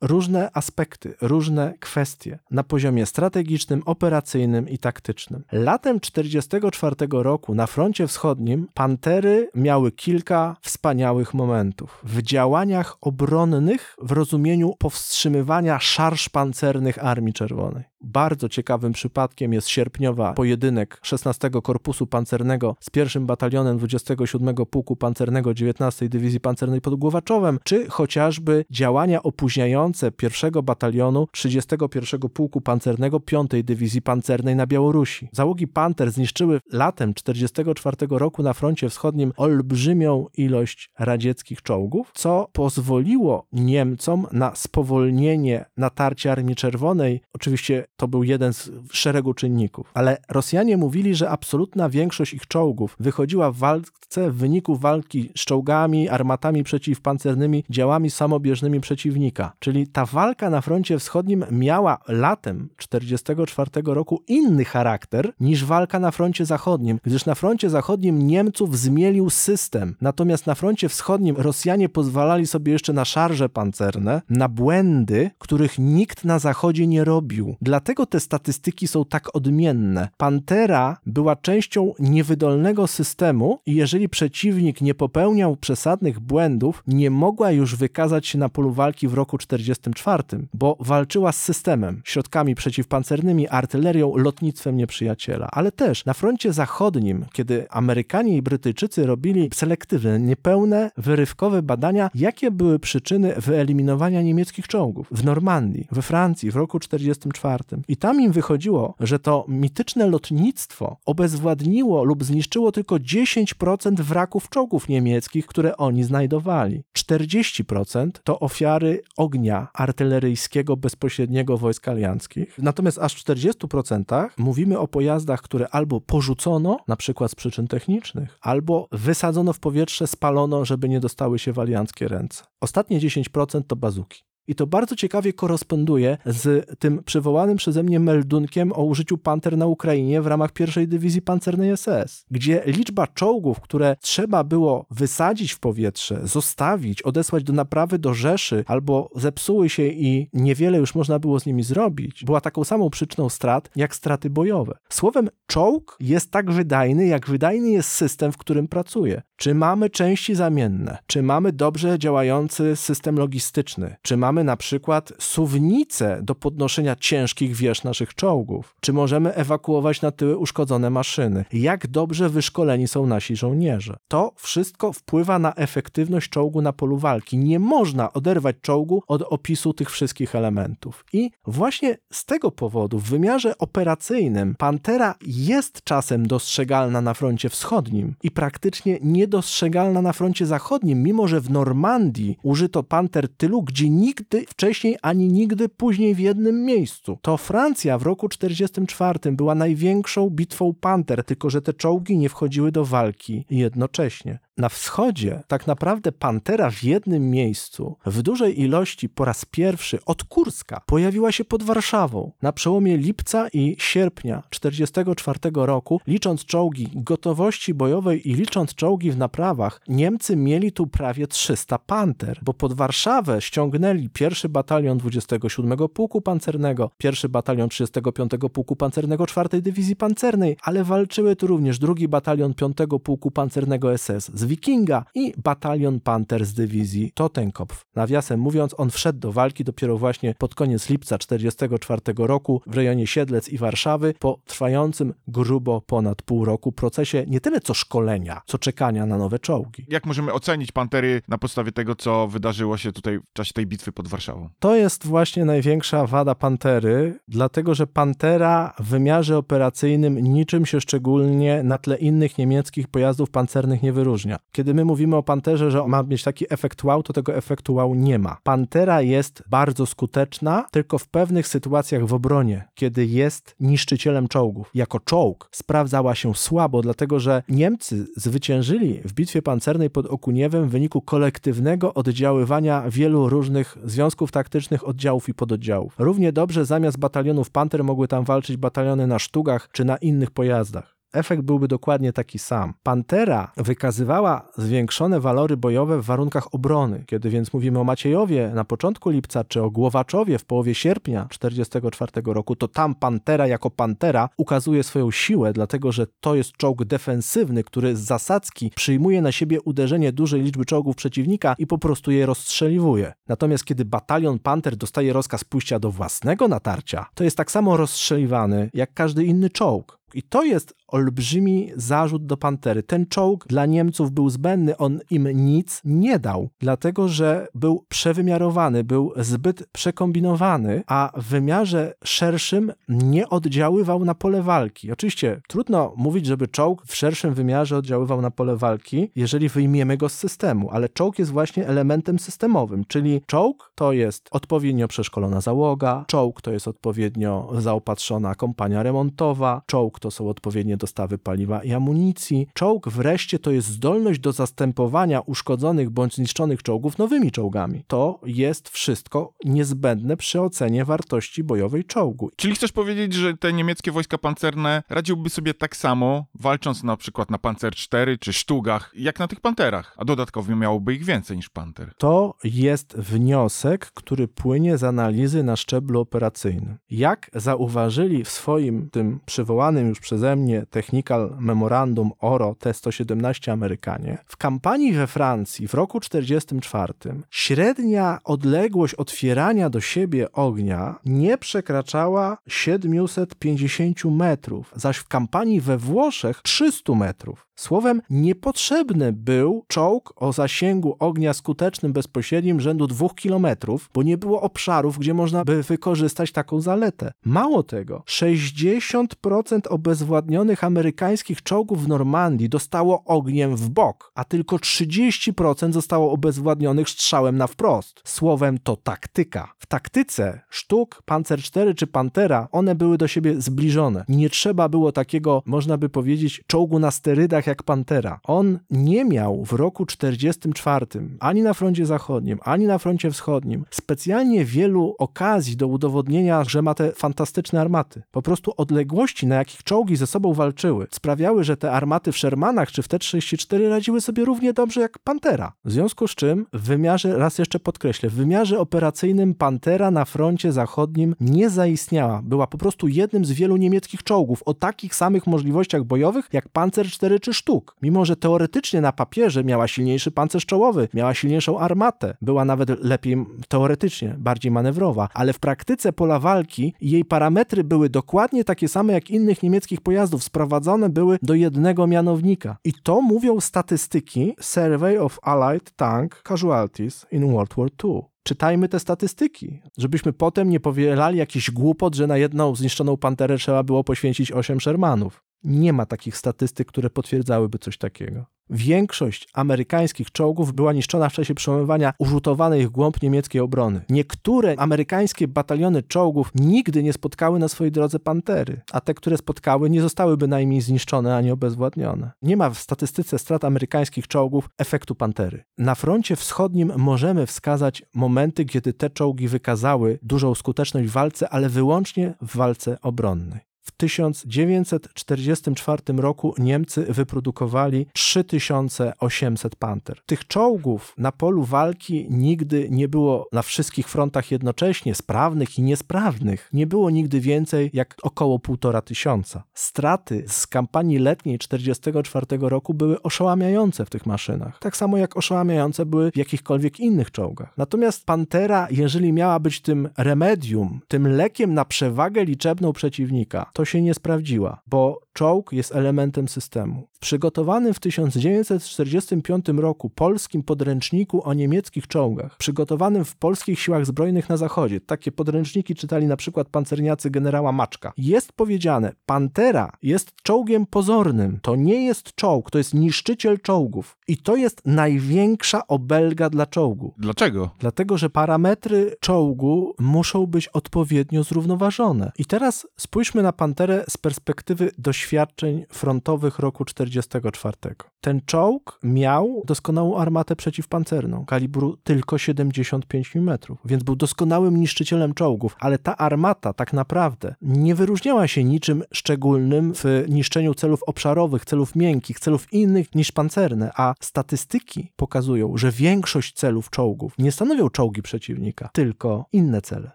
różne aspekty, różne kwestie na poziomie strategicznym, operacyjnym i taktycznym. Latem 1944 roku na froncie wschodnim Pantery miały kilka wspaniałych momentów. W działaniach obronnych w rozumieniu powstrzymywania szarż pancernych Armii Czerwonej. Bardzo ciekawym przypadkiem jest sierpniowa pojedynek 16 Korpusu Pancernego z pierwszym batalionem 27 Pułku Pancernego 19 Dywizji Pancernej pod Głowaczowem, czy chociażby działania opóźniające pierwszego batalionu 31 Pułku Pancernego 5 Dywizji Pancernej na Białorusi. Załogi Panter zniszczyły latem 44 roku na froncie wschodnim olbrzymią ilość radzieckich czołgów, co pozwoliło Niemcom na spowolnienie natarcia Armii Czerwonej. Oczywiście to był jeden z szeregu czynników. Ale Rosjanie mówili, że absolutna większość ich czołgów wychodziła w walce w wyniku walki z czołgami, armatami przeciwpancernymi, działami samobieżnymi przeciwnika. Czyli ta walka na froncie wschodnim miała latem 1944 roku inny charakter niż walka na froncie zachodnim, gdyż na froncie zachodnim Niemców zmielił system, natomiast na froncie wschodnim Rosjanie pozwalali sobie jeszcze na szarże pancerne, na błędy, których nikt na zachodzie nie robił. Dlatego te statystyki są tak odmienne. Pantera była częścią niewydolnego systemu i jeżeli przeciwnik nie popełniał przesadnych błędów, nie mogła już wykazać się na polu walki w roku 44, bo walczyła z systemem, środkami przeciwpancernymi, artylerią, lotnictwem nieprzyjaciela. Ale też na froncie zachodnim, kiedy Amerykanie i Brytyjczycy robili selektywne, niepełne, wyrywkowe badania, jakie były przyczyny wyeliminowania niemieckich czołgów w Normandii, we Francji w roku 44. I tam im wychodziło, że to mityczne lotnictwo obezwładniło lub zniszczyło tylko 10% wraków czołgów niemieckich, które oni znajdowali. 40% to ofiary ognia artyleryjskiego bezpośredniego wojsk alianckich. Natomiast aż w 40% mówimy o pojazdach, które albo porzucono, na przykład z przyczyn technicznych, albo wysadzono w powietrze, spalono, żeby nie dostały się w alianckie ręce. Ostatnie 10% to bazuki. I to bardzo ciekawie koresponduje z tym przywołanym przeze mnie meldunkiem o użyciu panter na Ukrainie w ramach pierwszej dywizji pancernej SS, gdzie liczba czołgów, które trzeba było wysadzić w powietrze, zostawić, odesłać do naprawy do Rzeszy, albo zepsuły się i niewiele już można było z nimi zrobić, była taką samą przyczyną strat, jak straty bojowe. Słowem, czołg jest tak wydajny, jak wydajny jest system, w którym pracuje. Czy mamy części zamienne? Czy mamy dobrze działający system logistyczny? Czy mamy na przykład suwnice do podnoszenia ciężkich wież naszych czołgów? Czy możemy ewakuować na tyły uszkodzone maszyny? Jak dobrze wyszkoleni są nasi żołnierze? To wszystko wpływa na efektywność czołgu na polu walki. Nie można oderwać czołgu od opisu tych wszystkich elementów. I właśnie z tego powodu w wymiarze operacyjnym Pantera jest czasem dostrzegalna na froncie wschodnim i praktycznie niedostrzegalna na froncie zachodnim, mimo że w Normandii użyto panter tylu, gdzie nigdy wcześniej ani nigdy później w jednym miejscu. To Francja w roku 1944 była największą bitwą panter, tylko że te czołgi nie wchodziły do walki jednocześnie. Na wschodzie tak naprawdę Pantera w jednym miejscu, w dużej ilości po raz pierwszy od Kurska, pojawiła się pod Warszawą. Na przełomie lipca i sierpnia 1944 roku, licząc czołgi gotowości bojowej i licząc czołgi w naprawach, Niemcy mieli tu prawie 300 Panter, bo pod Warszawę ściągnęli pierwszy batalion 27 Pułku Pancernego, pierwszy batalion 35 Pułku Pancernego 4 Dywizji Pancernej, ale walczyły tu również drugi batalion 5 Pułku Pancernego SS z Wikinga i batalion Panter z dywizji Totenkopf. Nawiasem mówiąc, on wszedł do walki dopiero właśnie pod koniec lipca 1944 roku w rejonie Siedlec i Warszawy po trwającym grubo ponad pół roku procesie nie tyle co szkolenia, co czekania na nowe czołgi. Jak możemy ocenić Pantery na podstawie tego, co wydarzyło się tutaj w czasie tej bitwy pod Warszawą? To jest właśnie największa wada Pantery, dlatego że Pantera w wymiarze operacyjnym niczym się szczególnie na tle innych niemieckich pojazdów pancernych nie wyróżnia. Kiedy my mówimy o panterze, że ma mieć taki efekt wow, to tego efektu wow nie ma. Pantera jest bardzo skuteczna, tylko w pewnych sytuacjach w obronie, kiedy jest niszczycielem czołgów. Jako czołg sprawdzała się słabo, dlatego że Niemcy zwyciężyli w bitwie pancernej pod Okuniewem w wyniku kolektywnego oddziaływania wielu różnych związków taktycznych, oddziałów i pododdziałów. Równie dobrze zamiast batalionów Panter mogły tam walczyć bataliony na sztugach czy na innych pojazdach. Efekt byłby dokładnie taki sam. Pantera wykazywała zwiększone walory bojowe w warunkach obrony. Kiedy więc mówimy o Maciejowie na początku lipca, czy o Głowaczowie w połowie sierpnia 1944 roku, to tam Pantera jako Pantera ukazuje swoją siłę, dlatego że to jest czołg defensywny, który z zasadzki przyjmuje na siebie uderzenie dużej liczby czołgów przeciwnika i po prostu je rozstrzeliwuje. Natomiast kiedy batalion Panter dostaje rozkaz pójścia do własnego natarcia, to jest tak samo rozstrzeliwany jak każdy inny czołg. I to jest olbrzymi zarzut do Pantery. Ten czołg dla Niemców był zbędny, on im nic nie dał, dlatego że był przewymiarowany, był zbyt przekombinowany, a w wymiarze szerszym nie oddziaływał na pole walki. Oczywiście trudno mówić, żeby czołg w szerszym wymiarze oddziaływał na pole walki, jeżeli wyjmiemy go z systemu, ale czołg jest właśnie elementem systemowym, czyli czołg to jest odpowiednio przeszkolona załoga, czołg to jest odpowiednio zaopatrzona kompania remontowa, czołg to są odpowiednie dostawy paliwa i amunicji. Czołg wreszcie to jest zdolność do zastępowania uszkodzonych bądź zniszczonych czołgów nowymi czołgami. To jest wszystko niezbędne przy ocenie wartości bojowej czołgu. Czyli chcesz powiedzieć, że te niemieckie wojska pancerne radziłyby sobie tak samo, walcząc na przykład na Panzer 4 czy Sztugach, jak na tych Panterach, a dodatkowo miałoby ich więcej niż Panter. To jest wniosek, który płynie z analizy na szczeblu operacyjnym. Jak zauważyli w swoim tym przywołanym już przeze mnie Technical Memorandum ORO T-117 Amerykanie, w kampanii we Francji w roku 1944 średnia odległość otwierania do siebie ognia nie przekraczała 750 metrów, zaś w kampanii we Włoszech 300 metrów. Słowem, niepotrzebny był czołg o zasięgu ognia skutecznym bezpośrednim rzędu 2 km, bo nie było obszarów, gdzie można by wykorzystać taką zaletę. Mało tego, 60% obezwładnionych amerykańskich czołgów w Normandii dostało ogniem w bok, a tylko 30% zostało obezwładnionych strzałem na wprost. Słowem, to taktyka. W taktyce sztuk Panzer 4 czy Pantera, one były do siebie zbliżone. Nie trzeba było takiego, można by powiedzieć, czołgu na sterydach jak Pantera. On nie miał w roku 44 ani na froncie zachodnim, ani na froncie wschodnim specjalnie wielu okazji do udowodnienia, że ma te fantastyczne armaty. Po prostu odległości, na jakich czołgi ze sobą walczyły, sprawiały, że te armaty w Shermanach czy w T-34 radziły sobie równie dobrze jak Pantera. W związku z czym w wymiarze, raz jeszcze podkreślę, w wymiarze operacyjnym Pantera na froncie zachodnim nie zaistniała. Była po prostu jednym z wielu niemieckich czołgów o takich samych możliwościach bojowych jak Panzer 4 czy sztuk. Mimo, że teoretycznie na papierze miała silniejszy pancerz czołowy, miała silniejszą armatę, była nawet lepiej teoretycznie, bardziej manewrowa, ale w praktyce pola walki jej parametry były dokładnie takie same jak innych niemieckich pojazdów, sprowadzone były do jednego mianownika. I to mówią statystyki Survey of Allied Tank Casualties in World War II czytajmy te statystyki, żebyśmy potem nie powielali jakiś głupot, że na jedną zniszczoną panterę trzeba było poświęcić 8 Shermanów. Nie ma takich statystyk, które potwierdzałyby coś takiego. Większość amerykańskich czołgów była niszczona w czasie przełamywania urzutowanej w głąb niemieckiej obrony. Niektóre amerykańskie bataliony czołgów nigdy nie spotkały na swojej drodze pantery, a te, które spotkały, nie zostały bynajmniej zniszczone ani obezwładnione. Nie ma w statystyce strat amerykańskich czołgów efektu pantery. Na froncie wschodnim możemy wskazać momenty, kiedy te czołgi wykazały dużą skuteczność w walce, ale wyłącznie w walce obronnej. W 1944 roku Niemcy wyprodukowali 3800 Panther. Tych czołgów na polu walki nigdy nie było na wszystkich frontach jednocześnie, sprawnych i niesprawnych. Nie było nigdy więcej jak około półtora tysiąca. Straty z kampanii letniej 1944 roku były oszałamiające w tych maszynach. Tak samo jak oszałamiające były w jakichkolwiek innych czołgach. Natomiast Pantera, jeżeli miała być tym remedium, tym lekiem na przewagę liczebną przeciwnika, to się nie sprawdziła, bo Czołg jest elementem systemu. W przygotowanym w 1945 roku polskim podręczniku o niemieckich czołgach, przygotowanym w polskich siłach zbrojnych na zachodzie, takie podręczniki czytali na przykład pancerniacy generała Maczka, jest powiedziane, Pantera jest czołgiem pozornym. To nie jest czołg, to jest niszczyciel czołgów. I to jest największa obelga dla czołgu. Dlaczego? Dlatego, że parametry czołgu muszą być odpowiednio zrównoważone. I teraz spójrzmy na Panterę z perspektywy doświadczeń frontowych roku 44. Ten czołg miał doskonałą armatę przeciwpancerną, kalibru tylko 75 mm, więc był doskonałym niszczycielem czołgów, ale ta armata tak naprawdę nie wyróżniała się niczym szczególnym w niszczeniu celów obszarowych, celów miękkich, celów innych niż pancerne, a statystyki pokazują, że większość celów czołgów nie stanowią czołgi przeciwnika, tylko inne cele.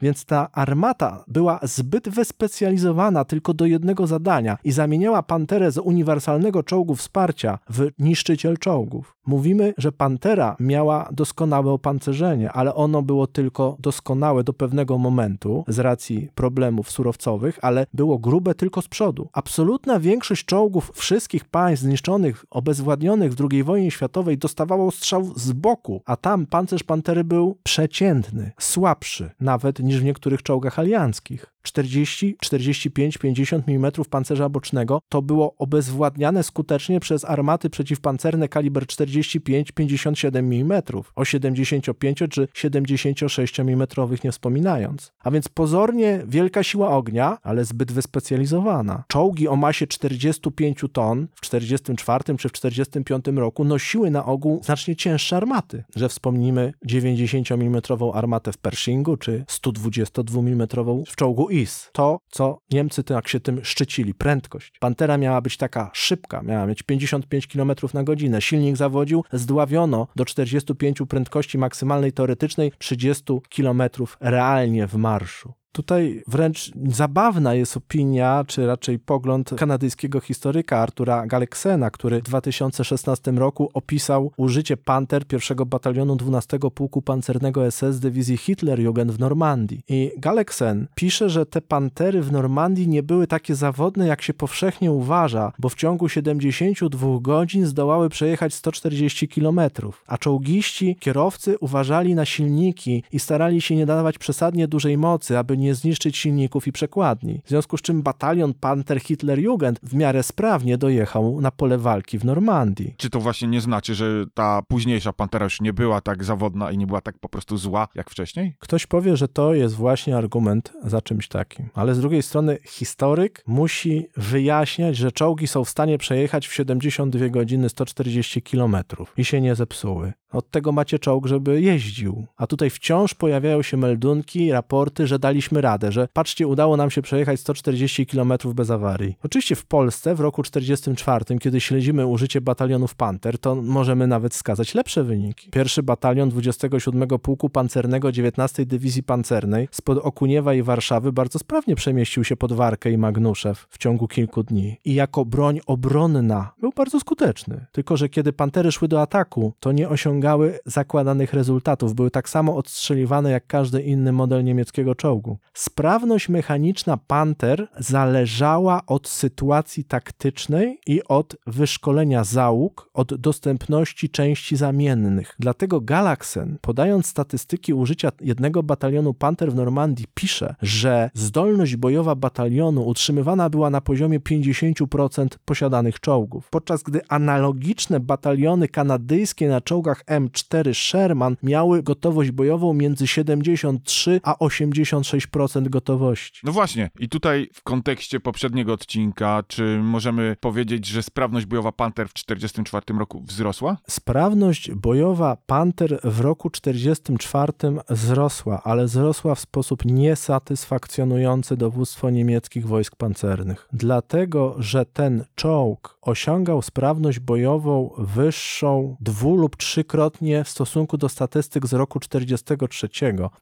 Więc ta armata była zbyt wyspecjalizowana tylko do jednego zadania i zamieniała Panterę z uniwersalnego czołgu wsparcia w niszczyciel czołgów. Mówimy, że Pantera miała doskonałe opancerzenie, ale ono było tylko doskonałe do pewnego momentu z racji problemów surowcowych, ale było grube tylko z przodu. Absolutna większość czołgów wszystkich państw zniszczonych, obezwładnionych w II wojnie światowej dostawało strzał z boku, a tam pancerz Pantery był przeciętny, słabszy nawet niż w niektórych czołgach alianckich. 40, 45, 50 mm pancerza bocznego to było obezwładniane skutecznie przez armaty przeciwpancerne kaliber 45-57 mm, o 75 czy 76 mm nie wspominając. A więc pozornie wielka siła ognia, ale zbyt wyspecjalizowana. Czołgi o masie 45 ton w 44 czy w 45 roku nosiły na ogół znacznie cięższe armaty, że wspomnimy 90 mm armatę w Pershingu czy 122 mm w czołgu To, co Niemcy tak się tym szczycili, prędkość. Pantera miała być taka szybka, miała mieć 55 km na godzinę. Silnik zawodził, zdławiono do 45 prędkości maksymalnej teoretycznej, 30 km realnie w marszu. Tutaj wręcz zabawna jest opinia, czy raczej pogląd kanadyjskiego historyka Artura Galeksena, który w 2016 roku opisał użycie Panter pierwszego batalionu 12 Pułku Pancernego SS dywizji Hitlerjugend w Normandii. I Galeksen pisze, że te Pantery w Normandii nie były takie zawodne, jak się powszechnie uważa, bo w ciągu 72 godzin zdołały przejechać 140 km, a czołgiści, kierowcy uważali na silniki i starali się nie dawać przesadnie dużej mocy, aby nie zniszczyć silników i przekładni. W związku z czym batalion Panther Hitlerjugend w miarę sprawnie dojechał na pole walki w Normandii. Czy to właśnie nie znaczy, że ta późniejsza Pantera już nie była tak zawodna i nie była tak po prostu zła jak wcześniej? Ktoś powie, że to jest właśnie argument za czymś takim. Ale z drugiej strony historyk musi wyjaśniać, że czołgi są w stanie przejechać w 72 godziny 140 km i się nie zepsuły. Od tego macie czołg, żeby jeździł. A tutaj wciąż pojawiają się meldunki, raporty, że daliśmy radę, że patrzcie, udało nam się przejechać 140 km bez awarii. Oczywiście w Polsce w roku 44, kiedy śledzimy użycie batalionów Panter, to możemy nawet wskazać lepsze wyniki. Pierwszy batalion 27 Pułku Pancernego 19 Dywizji Pancernej spod Okuniewa i Warszawy bardzo sprawnie przemieścił się pod Warkę i Magnuszew w ciągu kilku dni. I jako broń obronna był bardzo skuteczny. Tylko, że kiedy Pantery szły do ataku, to nie osiągały zakładanych rezultatów. Były tak samo odstrzeliwane jak każdy inny model niemieckiego czołgu. Sprawność mechaniczna Panter zależała od sytuacji taktycznej i od wyszkolenia załóg, od dostępności części zamiennych. Dlatego Galaxen, podając statystyki użycia jednego batalionu Panter w Normandii, pisze, że zdolność bojowa batalionu utrzymywana była na poziomie 50% posiadanych czołgów, podczas gdy analogiczne bataliony kanadyjskie na czołgach M4 Sherman miały gotowość bojową między 73 a 86% gotowości. No właśnie, i tutaj w kontekście poprzedniego odcinka, czy możemy powiedzieć, że sprawność bojowa Panther w 1944 roku wzrosła? Sprawność bojowa Panther w roku 44 wzrosła, ale wzrosła w sposób niesatysfakcjonujący dowództwo niemieckich wojsk pancernych. Dlatego, że ten czołg osiągał sprawność bojową wyższą dwu lub trzykrotnie w stosunku do statystyk z roku 43,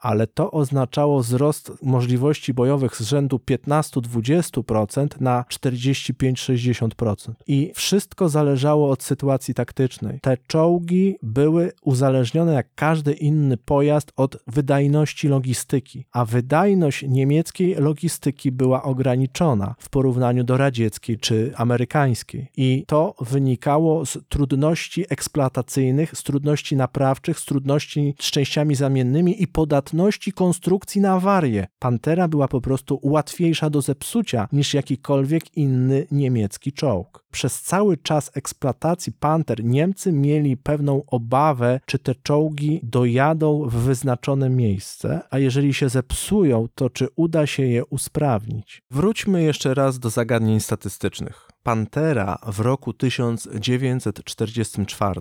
ale to oznaczało wzrost możliwości bojowych z rzędu 15-20% na 45-60%. I wszystko zależało od sytuacji taktycznej. Te czołgi były uzależnione jak każdy inny pojazd od wydajności logistyki, a wydajność niemieckiej logistyki była ograniczona w porównaniu do radzieckiej czy amerykańskiej. I to wynikało z trudności eksploatacyjnych, z trudności naprawczych, z trudności z częściami zamiennymi i podatności konstrukcji na awarie. Pantera była po prostu łatwiejsza do zepsucia niż jakikolwiek inny niemiecki czołg. Przez cały czas eksploatacji Panter Niemcy mieli pewną obawę, czy te czołgi dojadą w wyznaczone miejsce, a jeżeli się zepsują, to czy uda się je usprawnić. Wróćmy jeszcze raz do zagadnień statystycznych. Pantera w roku 1944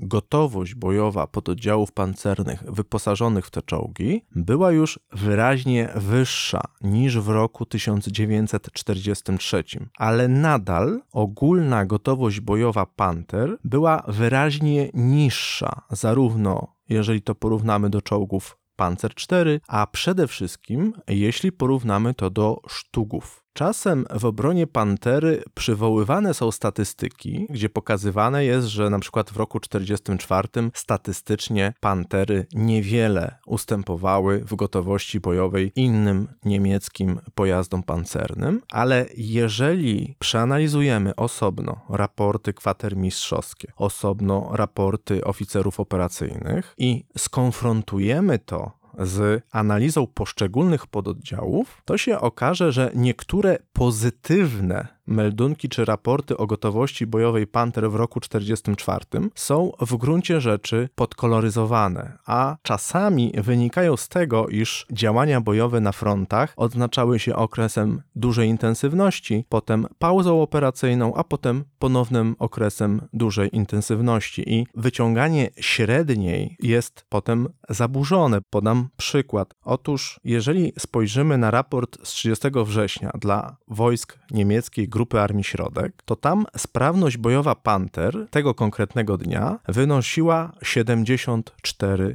gotowość bojowa pododdziałów pancernych wyposażonych w te czołgi była już wyraźnie wyższa niż w roku 1943, ale nadal ogólna gotowość bojowa Panter była wyraźnie niższa, zarówno jeżeli to porównamy do czołgów Panzer IV, a przede wszystkim jeśli porównamy to do sztugów. Czasem w obronie Pantery przywoływane są statystyki, gdzie pokazywane jest, że na przykład w roku 1944 statystycznie Pantery niewiele ustępowały w gotowości bojowej innym niemieckim pojazdom pancernym, ale jeżeli przeanalizujemy osobno raporty kwatermistrzowskie, osobno raporty oficerów operacyjnych i skonfrontujemy to z analizą poszczególnych pododdziałów, to się okaże, że niektóre pozytywne meldunki czy raporty o gotowości bojowej Panther w roku 1944 są w gruncie rzeczy podkoloryzowane, a czasami wynikają z tego, iż działania bojowe na frontach odznaczały się okresem dużej intensywności, potem pauzą operacyjną, a potem ponownym okresem dużej intensywności i wyciąganie średniej jest potem zaburzone. Podam przykład. Otóż, jeżeli spojrzymy na raport z 30 września dla wojsk niemieckich Grupy Armii Środek, to tam sprawność bojowa Panther tego konkretnego dnia wynosiła 74%,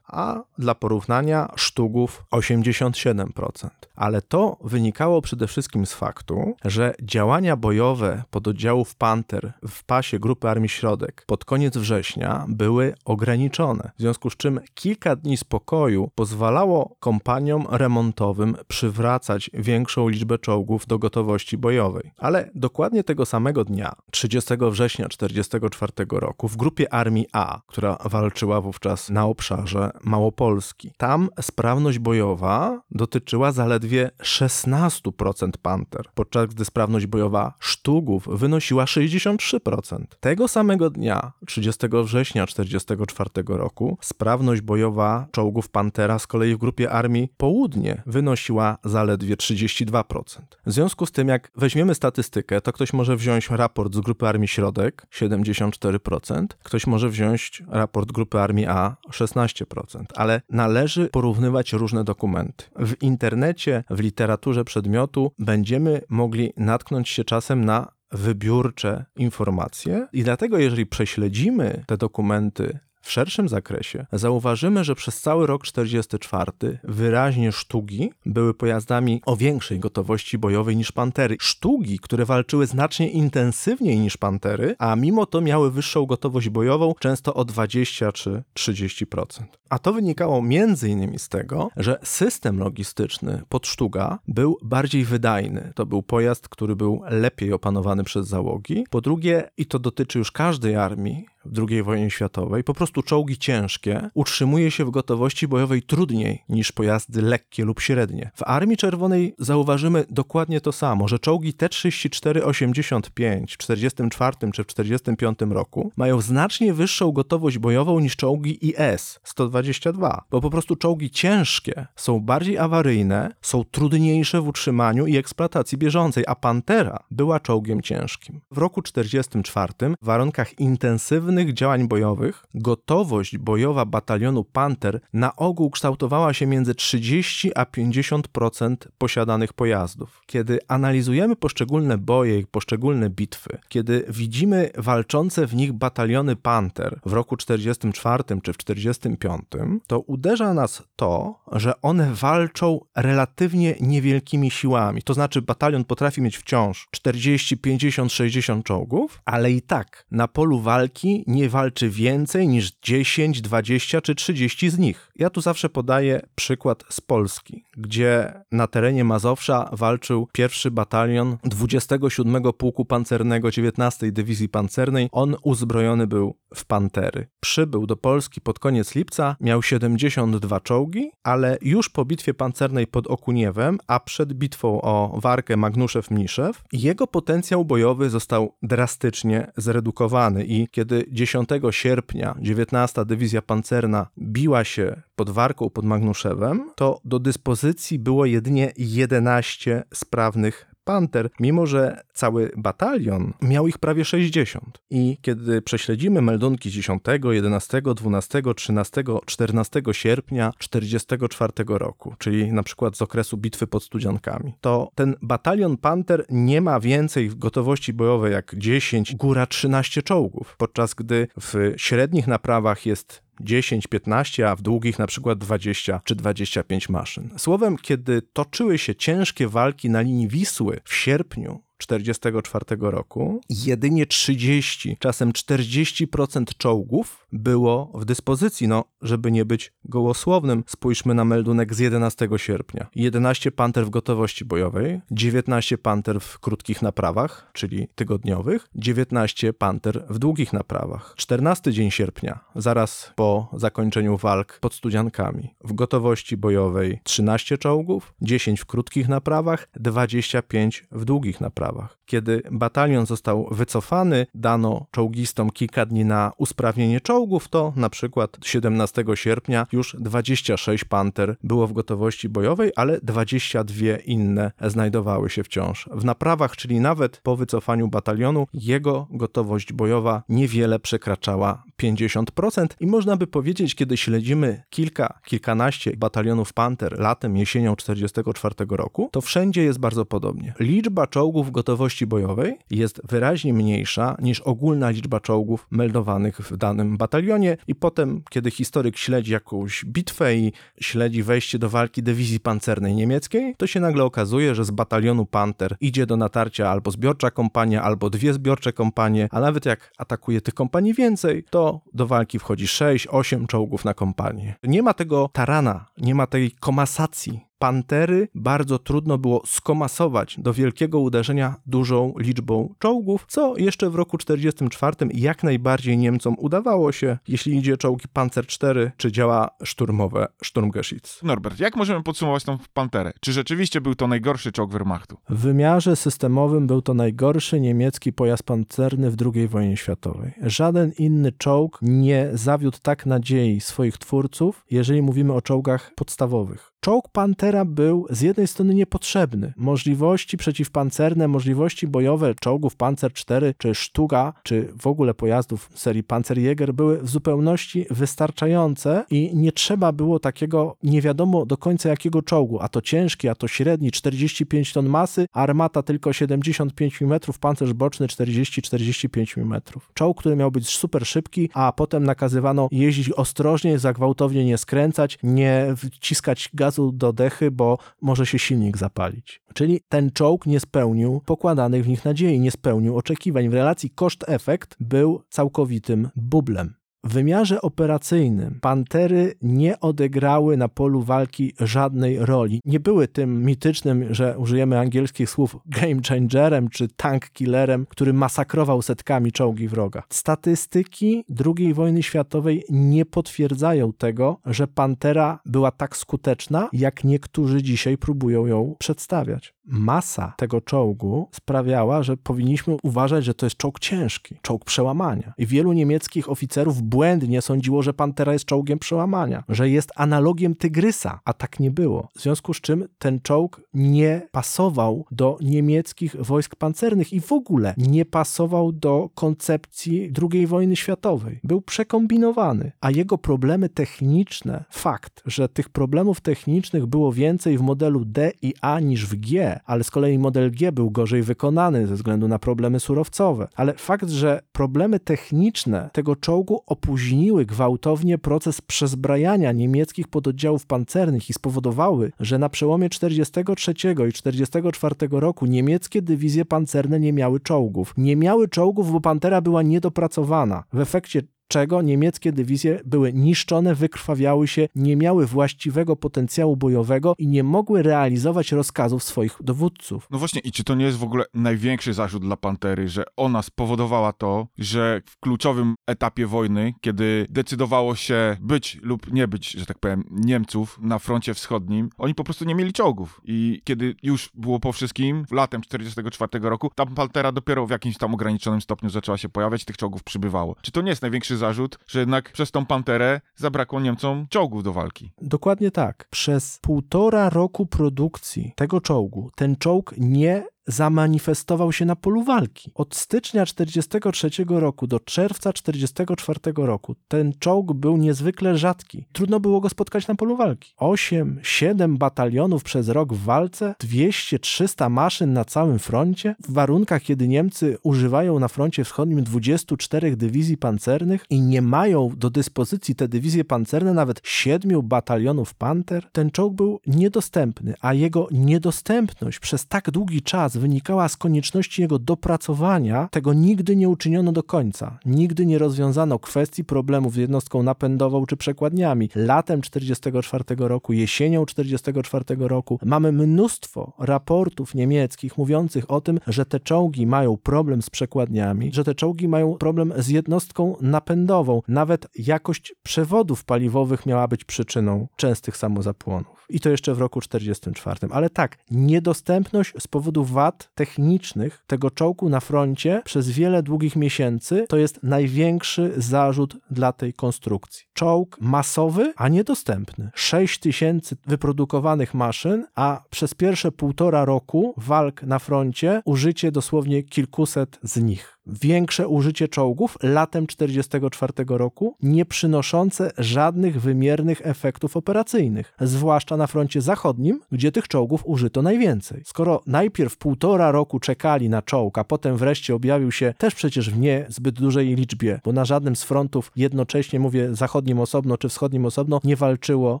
a dla porównania sztugów 87%. Ale to wynikało przede wszystkim z faktu, że działania bojowe pododdziałów Panther w pasie Grupy Armii Środek pod koniec września były ograniczone, w związku z czym kilka dni spokoju pozwalało kompaniom remontowym przywracać większą liczbę czołgów do gotowości bojowej. Ale dokładnie tego samego dnia, 30 września 1944 roku, w grupie Armii A, która walczyła wówczas na obszarze Małopolski, tam sprawność bojowa dotyczyła zaledwie 16% Panther, podczas gdy sprawność bojowa sztugów wynosiła 63%. Tego samego dnia, 30 września 1944 roku, sprawność bojowa czołgów Pantera z kolei w grupie Armii Południe wynosiła zaledwie 32%. W związku z tym, jak weźmiemy statystykę, to ktoś może wziąć raport z grupy Armii Środek 74%, ktoś może wziąć raport grupy Armii A 16%, ale należy porównywać różne dokumenty. W internecie, w literaturze przedmiotu będziemy mogli natknąć się czasem na wybiórcze informacje. I dlatego jeżeli prześledzimy te dokumenty w szerszym zakresie zauważymy, że przez cały rok 44 wyraźnie sztugi były pojazdami o większej gotowości bojowej niż pantery. Sztugi, które walczyły znacznie intensywniej niż pantery, a mimo to miały wyższą gotowość bojową, często o 20 czy 30%. A to wynikało innymi z tego, że system logistyczny podsztuga był bardziej wydajny. To był pojazd, który był lepiej opanowany przez załogi. Po drugie, i to dotyczy już każdej armii, II wojnie światowej, po prostu czołgi ciężkie utrzymuje się w gotowości bojowej trudniej niż pojazdy lekkie lub średnie. W Armii Czerwonej zauważymy dokładnie to samo, że czołgi T-34-85 w 44 czy w 45 roku mają znacznie wyższą gotowość bojową niż czołgi IS-122, bo po prostu czołgi ciężkie są bardziej awaryjne, są trudniejsze w utrzymaniu i eksploatacji bieżącej, a Pantera była czołgiem ciężkim. W roku 44 w warunkach intensywnych sprawnych działań bojowych, gotowość bojowa batalionu Panther na ogół kształtowała się między 30 a 50% posiadanych pojazdów. Kiedy analizujemy poszczególne boje i poszczególne bitwy, kiedy widzimy walczące w nich bataliony Panther w roku 44 czy w 45, to uderza nas to, że one walczą relatywnie niewielkimi siłami. To znaczy batalion potrafi mieć wciąż 40, 50, 60 czołgów, ale i tak na polu walki nie walczy więcej niż 10, 20 czy 30 z nich. Ja tu zawsze podaję przykład z Polski, gdzie na terenie Mazowsza walczył pierwszy batalion 27 Pułku Pancernego 19 Dywizji Pancernej. On uzbrojony był w pantery. Przybył do Polski pod koniec lipca, miał 72 czołgi, ale już po bitwie pancernej pod Okuniewem, a przed bitwą o Warkę Magnuszew-Mniszew, jego potencjał bojowy został drastycznie zredukowany i kiedy 10 sierpnia 19 Dywizja Pancerna biła się pod Warką, pod Magnuszewem, to do dyspozycji było jedynie 11 sprawnych Panter, mimo że cały batalion miał ich prawie 60. I kiedy prześledzimy meldunki 10, 11, 12, 13, 14 sierpnia 44 roku, czyli na przykład z okresu bitwy pod Studziankami, to ten batalion Panter nie ma więcej w gotowości bojowej jak 10, góra 13 czołgów, podczas gdy w średnich naprawach jest 10, 15, a w długich na przykład 20 czy 25 maszyn. Słowem, kiedy toczyły się ciężkie walki na linii Wisły w sierpniu 1944 roku, jedynie 30, czasem 40% czołgów było w dyspozycji. No, żeby nie być gołosłownym, spójrzmy na meldunek z 11 sierpnia. 11 panter w gotowości bojowej, 19 panter w krótkich naprawach, czyli tygodniowych, 19 panter w długich naprawach. 14 dzień sierpnia, zaraz po zakończeniu walk pod Studziankami. W gotowości bojowej 13 czołgów, 10 w krótkich naprawach, 25 w długich naprawach. Kiedy batalion został wycofany, dano czołgistom kilka dni na usprawnienie czołgów, to na przykład 17 sierpnia już 26 panter było w gotowości bojowej, ale 22 inne znajdowały się wciąż w naprawach, czyli nawet po wycofaniu batalionu jego gotowość bojowa niewiele przekraczała 50% i można by powiedzieć, kiedy śledzimy kilka, kilkanaście batalionów panter latem, jesienią 44 roku, to wszędzie jest bardzo podobnie. Liczba czołgów gotowości bojowej jest wyraźnie mniejsza niż ogólna liczba czołgów meldowanych w danym batalionie i potem, kiedy historyk śledzi jakąś bitwę i śledzi wejście do walki dywizji pancernej niemieckiej, to się nagle okazuje, że z batalionu Panter idzie do natarcia albo zbiorcza kompania, albo dwie zbiorcze kompanie, a nawet jak atakuje tych kompanii więcej, to do walki wchodzi 6-8 czołgów na kompanię. Nie ma tego tarana, nie ma tej komasacji pantery bardzo trudno było skomasować do wielkiego uderzenia dużą liczbą czołgów, co jeszcze w roku 1944 jak najbardziej Niemcom udawało się, jeśli idzie o czołgi Panzer IV czy działa szturmowe Sturmgeschütz. Norbert, jak możemy podsumować tą Panterę? Czy rzeczywiście był to najgorszy czołg Wehrmachtu? W wymiarze systemowym był to najgorszy niemiecki pojazd pancerny w II wojnie światowej. Żaden inny czołg nie zawiódł tak nadziei swoich twórców, jeżeli mówimy o czołgach podstawowych. Czołg Pantera był z jednej strony niepotrzebny. Możliwości przeciwpancerne, możliwości bojowe czołgów Panzer IV czy Sztuga, czy w ogóle pojazdów serii Panzerjäger były w zupełności wystarczające i nie trzeba było takiego nie wiadomo do końca jakiego czołgu, a to ciężki, a to średni, 45 ton masy, armata tylko 75 mm, pancerz boczny 40-45 mm. Czołg, który miał być super szybki, a potem nakazywano jeździć ostrożnie, zagwałtownie nie skręcać, nie wciskać gazu do dechy, bo może się silnik zapalić. Czyli ten czołg nie spełnił pokładanych w nich nadziei, nie spełnił oczekiwań. W relacji koszt-efekt był całkowitym bublem. W wymiarze operacyjnym pantery nie odegrały na polu walki żadnej roli. Nie były tym mitycznym, że użyjemy angielskich słów game changerem czy tank killerem, który masakrował setkami czołgi wroga. Statystyki II wojny światowej nie potwierdzają tego, że pantera była tak skuteczna, jak niektórzy dzisiaj próbują ją przedstawiać. Masa tego czołgu sprawiała, że powinniśmy uważać, że to jest czołg ciężki, czołg przełamania. I wielu niemieckich oficerów błędnie sądziło, że Pantera jest czołgiem przełamania, że jest analogiem Tygrysa, a tak nie było. W związku z czym ten czołg nie pasował do niemieckich wojsk pancernych i w ogóle nie pasował do koncepcji II wojny światowej. Był przekombinowany, a jego problemy techniczne, fakt, że tych problemów technicznych było więcej w modelu D i A niż w G, ale z kolei model G był gorzej wykonany ze względu na problemy surowcowe. Ale fakt, że problemy techniczne tego czołgu opóźniły gwałtownie proces przezbrajania niemieckich pododdziałów pancernych i spowodowały, że na przełomie 43 i 44 roku niemieckie dywizje pancerne nie miały czołgów. Nie miały czołgów, bo Pantera była niedopracowana. W efekcie czego niemieckie dywizje były niszczone, wykrwawiały się, nie miały właściwego potencjału bojowego i nie mogły realizować rozkazów swoich dowódców. No właśnie, i czy to nie jest w ogóle największy zarzut dla Pantery, że ona spowodowała to, że w kluczowym etapie wojny, kiedy decydowało się być lub nie być, że tak powiem, Niemców na froncie wschodnim, oni po prostu nie mieli czołgów. I kiedy już było po wszystkim, latem 44 roku, ta Pantera dopiero w jakimś tam ograniczonym stopniu zaczęła się pojawiać, tych czołgów przybywało. Czy to nie jest największy zarzut, że jednak przez tą Panterę zabrakło Niemcom czołgów do walki? Dokładnie tak. Przez półtora roku produkcji tego czołgu ten czołg nie zamanifestował się na polu walki. Od stycznia 43 roku do czerwca 44 roku ten czołg był niezwykle rzadki. Trudno było go spotkać na polu walki. 8, 7 batalionów przez rok w walce, 200, 300 maszyn na całym froncie, w warunkach, kiedy Niemcy używają na froncie wschodnim 24 dywizji pancernych i nie mają do dyspozycji te dywizje pancerne nawet 7 batalionów panter, ten czołg był niedostępny, a jego niedostępność przez tak długi czas wynikała z konieczności jego dopracowania, tego nigdy nie uczyniono do końca. Nigdy nie rozwiązano kwestii problemów z jednostką napędową czy przekładniami. Latem 1944 roku, jesienią 1944 roku mamy mnóstwo raportów niemieckich mówiących o tym, że te czołgi mają problem z przekładniami, że te czołgi mają problem z jednostką napędową. Nawet jakość przewodów paliwowych miała być przyczyną częstych samozapłonów. I to jeszcze w roku 1944. Ale tak, niedostępność z powodu wad technicznych tego czołgu na froncie przez wiele długich miesięcy to jest największy zarzut dla tej konstrukcji. Czołg masowy, a niedostępny. 6 tysięcy wyprodukowanych maszyn, a przez pierwsze półtora roku walk na froncie użycie dosłownie kilkuset z nich większe użycie czołgów latem 1944 roku, nie przynoszące żadnych wymiernych efektów operacyjnych, zwłaszcza na froncie zachodnim, gdzie tych czołgów użyto najwięcej. Skoro najpierw półtora roku czekali na czołg, a potem wreszcie objawił się też przecież w nie zbyt dużej liczbie, bo na żadnym z frontów jednocześnie, mówię zachodnim osobno czy wschodnim osobno, nie walczyło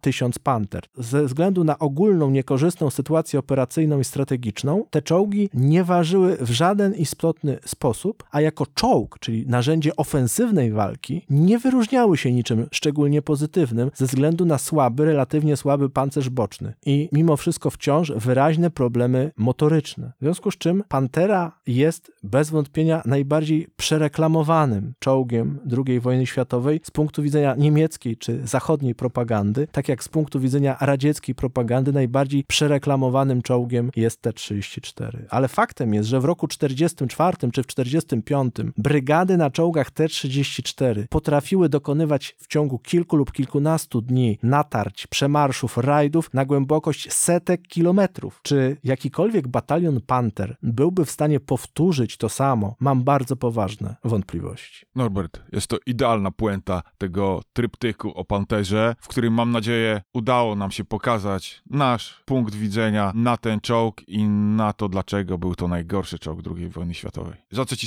tysiąc panter. Ze względu na ogólną niekorzystną sytuację operacyjną i strategiczną, te czołgi nie ważyły w żaden istotny sposób, a jako czołg, czyli narzędzie ofensywnej walki, nie wyróżniały się niczym szczególnie pozytywnym ze względu na słaby, relatywnie słaby pancerz boczny i mimo wszystko wciąż wyraźne problemy motoryczne. W związku z czym Pantera jest bez wątpienia najbardziej przereklamowanym czołgiem II wojny światowej z punktu widzenia niemieckiej czy zachodniej propagandy, tak jak z punktu widzenia radzieckiej propagandy najbardziej przereklamowanym czołgiem jest T-34. Ale faktem jest, że w roku 44 czy w 45 brygady na czołgach T-34 potrafiły dokonywać w ciągu kilku lub kilkunastu dni natarć, przemarszów, rajdów na głębokość setek kilometrów. Czy jakikolwiek batalion Panther byłby w stanie powtórzyć to samo? Mam bardzo poważne wątpliwości. Norbert, jest to idealna puenta tego tryptyku o panterze, w którym mam nadzieję udało nam się pokazać nasz punkt widzenia na ten czołg i na to, dlaczego był to najgorszy czołg II wojny światowej. Za co Ci